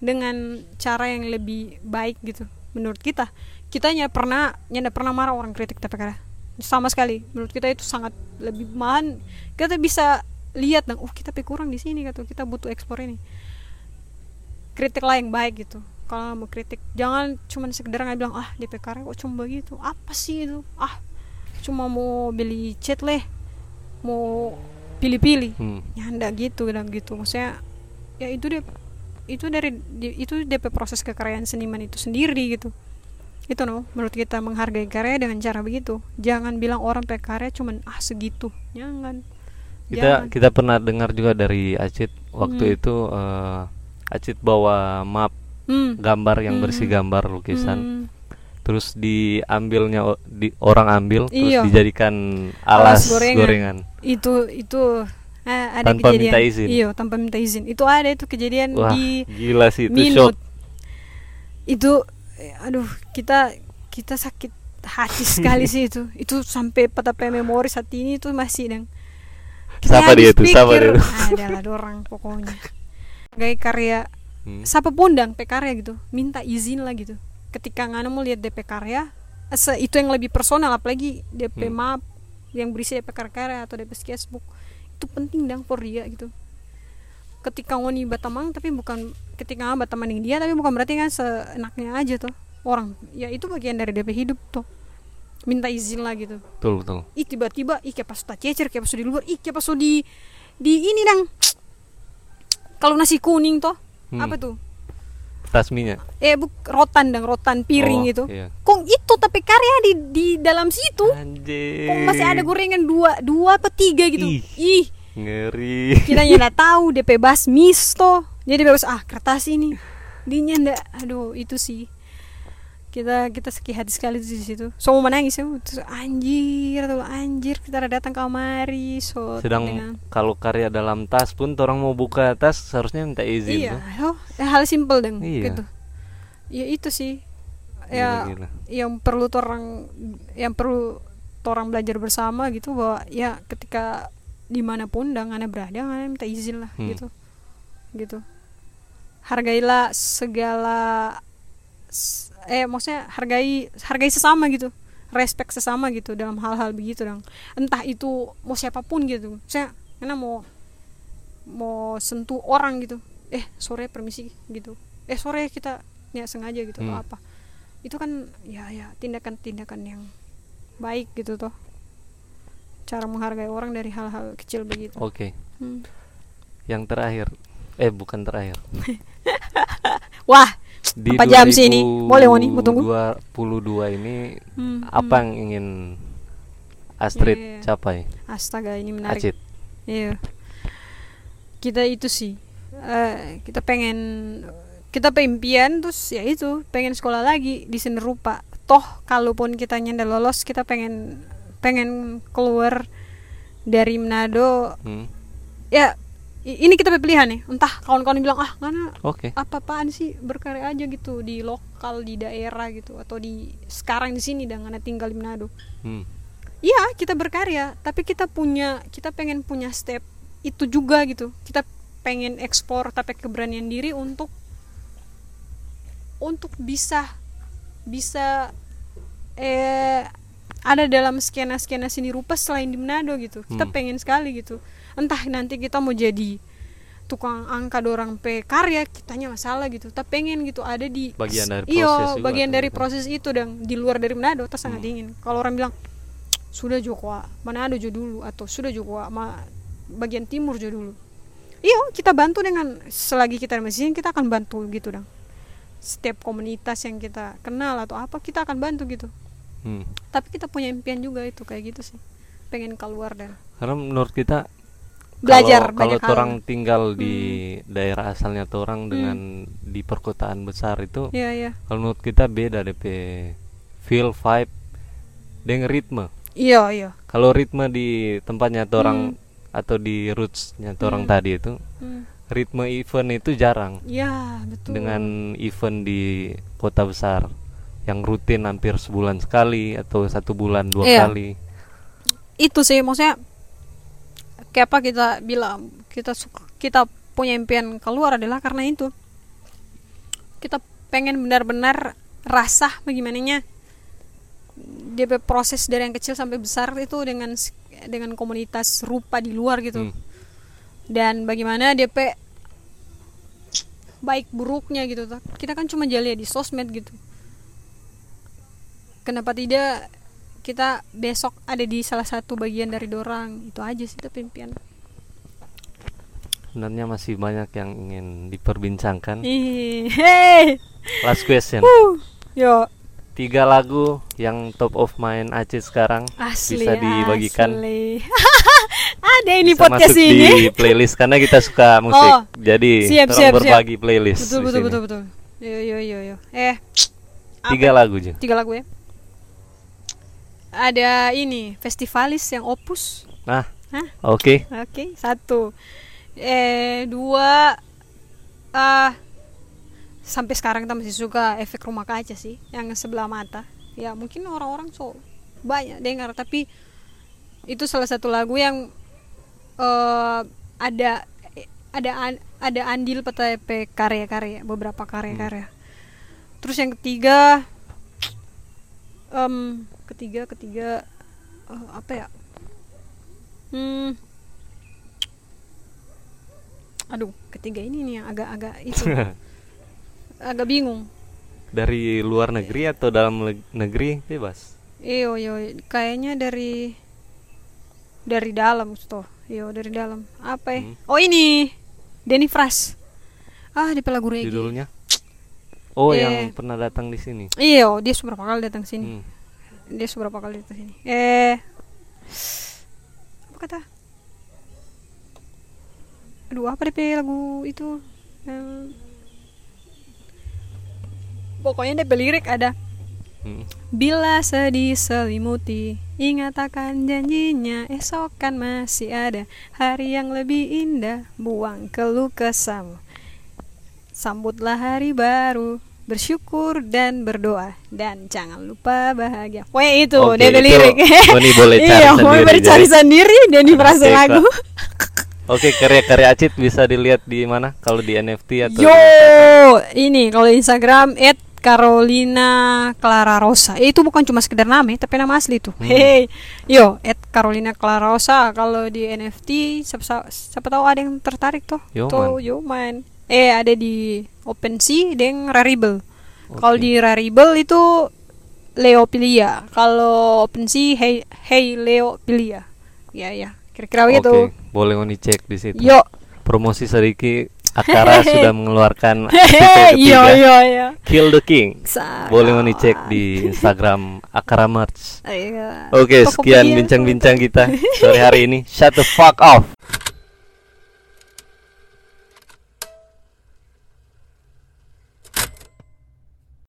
dengan cara yang lebih baik gitu menurut kita. Kita pernah nyanda pernah marah orang kritik tapi karena sama sekali. Menurut kita itu sangat lebih mahan. Kita bisa lihat dong oh kita kurang di sini gitu. Kita butuh ekspor ini. Kritiklah yang baik gitu. Kalau mau kritik jangan cuma sekedar nggak bilang ah DP karya kok cuma begitu. Apa sih itu? Ah cuma mau beli cat leh. Mau pilih-pilih. Hmm. ya enggak gitu dan gitu. Maksudnya ya itu deh itu dari itu DP proses kekaryaan seniman itu sendiri gitu. Itu no. Menurut kita menghargai karya dengan cara begitu. Jangan bilang orang pe karya cuman ah segitu jangan Kita Jangan. kita pernah dengar juga dari Acit waktu Hmm. itu eh, Acit bawa map hmm. gambar yang Hmm. bersih gambar lukisan Hmm. terus diambilnya di orang ambil terus Iya. dijadikan Alas alas, gorengan. gorengan. itu itu eh, ada Tanpa kejadian minta izin. iya tanpa minta izin itu ada itu kejadian Wah, di gila sih itu minut shock. itu eh, aduh kita kita sakit hati sekali sih itu itu sampai petape memori saat ini itu masih Kita Siapa dia tuh? Siapa pikir, dia tuh? adalah dorang pokoknya gaya karya Hmm. siapa pun dang pe karya gitu minta izin lah gitu ketika ngana mau lihat DP karya se itu yang lebih personal apalagi DP Hmm. map yang berisi DP karya atau DP sketchbook itu penting dang for dia gitu ketika ngoni batamang tapi bukan ketika batamang dia tapi bukan berarti kan seenaknya aja tuh orang ya itu bagian dari DP hidup tuh minta izin lah gitu. Betul betul. Ih tiba-tiba ih kayak pas cecer kayak pas di luar ih kayak pas di di ini dang. Kalau nasi kuning toh Hmm. apa tuh? Tasminya eh buk rotan dang rotan piring Oh, itu iya. kong itu tapi karya di di dalam situ. Anjir kong masih ada gorengan dua dua apa tiga gitu. Ih. ih. Ngeri. Kita nggak tahu DP basmis toh. Jadi bebas ah kertas ini. Dinya ndak aduh itu sih kita kita sakit hati sekali di situ so mau menangis ya terus anjir tuh anjir kita udah datang kamari so sedang dengan- kalau karya dalam tas pun orang mau buka tas seharusnya minta izin iya tuh. oh, hal simpel deng Iya. gitu ya itu sih Gila, ya gila. yang perlu orang yang perlu orang belajar bersama gitu bahwa ya ketika di mana pun dan anda berada anda minta izin lah Hmm. gitu gitu hargailah segala eh maksudnya hargai hargai sesama gitu. Respect sesama gitu dalam hal-hal begitu dong entah itu mau siapa pun gitu. Saya karena mau mau sentuh orang gitu. Eh sore permisi gitu. Eh sore kita ya sengaja gitu atau Hmm. apa. Itu kan ya ya tindakan-tindakan yang baik gitu toh. Cara menghargai orang dari hal-hal kecil begitu. Oke. Hmm. yang terakhir. Eh bukan terakhir. Wah di Empat jam sih ini. Boleh, Woni, mau tunggu? 2022 ini Hmm, apa yang ingin Astrid Iya, iya. capai astaga ini menarik Acit Iya. Kita itu sih eh, kita pengen kita pengen terus ya itu pengen sekolah lagi di seni rupa. Toh kalaupun kita nyenda lolos kita pengen pengen keluar dari Manado Hmm, ya ini kita pilihan nih entah kawan-kawan bilang ah mana oke apa-apaan sih berkarya aja gitu di lokal di daerah gitu atau di sekarang di sini dengan tinggal di Manado Hmm, Iya, kita berkarya, tapi kita punya kita pengen punya step itu juga gitu. Kita pengen ekspor tapi keberanian diri untuk untuk bisa bisa eh ada dalam skena-skena seni rupa selain di Manado gitu. Kita Hmm. pengen sekali gitu. Entah nanti kita mau jadi tukang angka dorang pe karya kitanya masalah gitu. Tapi pengen gitu ada di Bagian dari iyo proses juga bagian tuh, dari proses itu dan di luar dari Manado tas sangat Hmm. ingin kalau orang bilang sudah Joko Manado jo dulu? Atau sudah Joko ma bagian timur jo dulu. Iyo kita bantu dengan selagi kita masih kita akan bantu gitu dong setiap komunitas yang kita kenal atau apa kita akan bantu gitu. Hmm. tapi kita punya impian juga itu kayak gitu sih. Pengen keluar dan karena menurut kita belajar kalau, banyak kalau hal. orang tinggal di daerah asalnya tuh orang dengan di perkotaan besar itu Iya iya. kalau menurut kita beda DP feel vibe dengan ritme. Iya iya. Kalau ritme di tempatnya tuh orang atau di rootsnya tuh orang Hmm. tadi itu Hmm. ritme event itu jarang. Iya betul. Dengan event di kota besar yang rutin hampir sebulan sekali atau satu bulan dua Iya. kali. Itu sih maksudnya kayak apa kita bilang kita suka kita punya impian keluar adalah karena itu. Kita pengen benar-benar rasa bagaimananya DP proses dari yang kecil sampai besar itu dengan dengan komunitas rupa di luar gitu. Hmm. dan bagaimana DP baik buruknya gitu. Kita kan cuma jalan di sosmed gitu. Kenapa tidak kita besok ada di salah satu bagian dari dorang. Itu aja sih tapi impian sebenarnya masih banyak yang ingin diperbincangkan. Hey. Last question. Uh, yo. Tiga lagu yang top of mind Aceh sekarang asli bisa dibagikan. asli. ada ini bisa podcast masuk ini. di playlist karena kita suka musik. Oh, jadi siap, siap, siap. berbagi playlist betul betul sini. betul betul. Yo yo yo yo. Eh apa? tiga lagu aja. Tiga lagu ya ada ini festivalis yang opus. Nah oke. Oke, satu. Eh, dua. Ah sampai sekarang kita masih suka efek rumah kaca sih, yang sebelah mata. ya mungkin orang-orang so banyak dengar tapi itu salah satu lagu yang eh, ada ada an- ada andil PTP karya-karya beberapa karya-karya. Terus yang ketiga em ketiga ketiga eh, apa ya hmm aduh ketiga ini nih yang agak-agak itu agak bingung Dari luar negeri atau dalam negeri bebas. iyo iyo kayaknya dari dari dalam toh iyo dari dalam apa ya Hmm. oh ini Denny Fras ah di lagu reggae Judulnya? Oh, Eh. yang pernah datang di sini. iyo dia seberapa kali datang sini Hmm. Dia seberapa kali datang sini eh apa kata? Aduh apa DP lagu itu? Yang pokoknya DP lirik ada. Hmm. Bila sedih selimuti Ingat akan janjinya Esok kan masih ada. Hari yang lebih indah Buang keluh kesamu Sambutlah hari baru Bersyukur dan berdoa. Dan jangan lupa bahagia. Pokoknya itu DP itu lirik. Moni boleh cari Iya sendiri, bercari jadi. sendiri Dan merasa Oke, lagu. Oke, karya-karya Acit bisa dilihat di mana? Kalau di NFT atau Yo di- Ini kalau Instagram At Carolina Clara Rosa. Eh, Itu bukan cuma sekedar nama ya, Tapi nama asli tuh. Hmm. Hei Yo At Carolina Clara Rosa. Kalau di NFT siapa, siapa tahu ada yang tertarik tuh. Yo, Tuh man. yo man Eh ada di OpenSea Dan Rarible Kalau Oke. di Rarible itu Leopilia Kalau OpenSea Hey, hey Leopilia Ya ya Kira-kira begitu Oke, boleh Moni cek di situ. Yo Promosi sedikit Akara sudah mengeluarkan Yo ketiga yo yo Kill the King. Sa- Boleh Moni cek di Instagram Akara Merch. Oke, Tokopedia. sekian bincang-bincang kita sore hari ini. Shut the fuck off.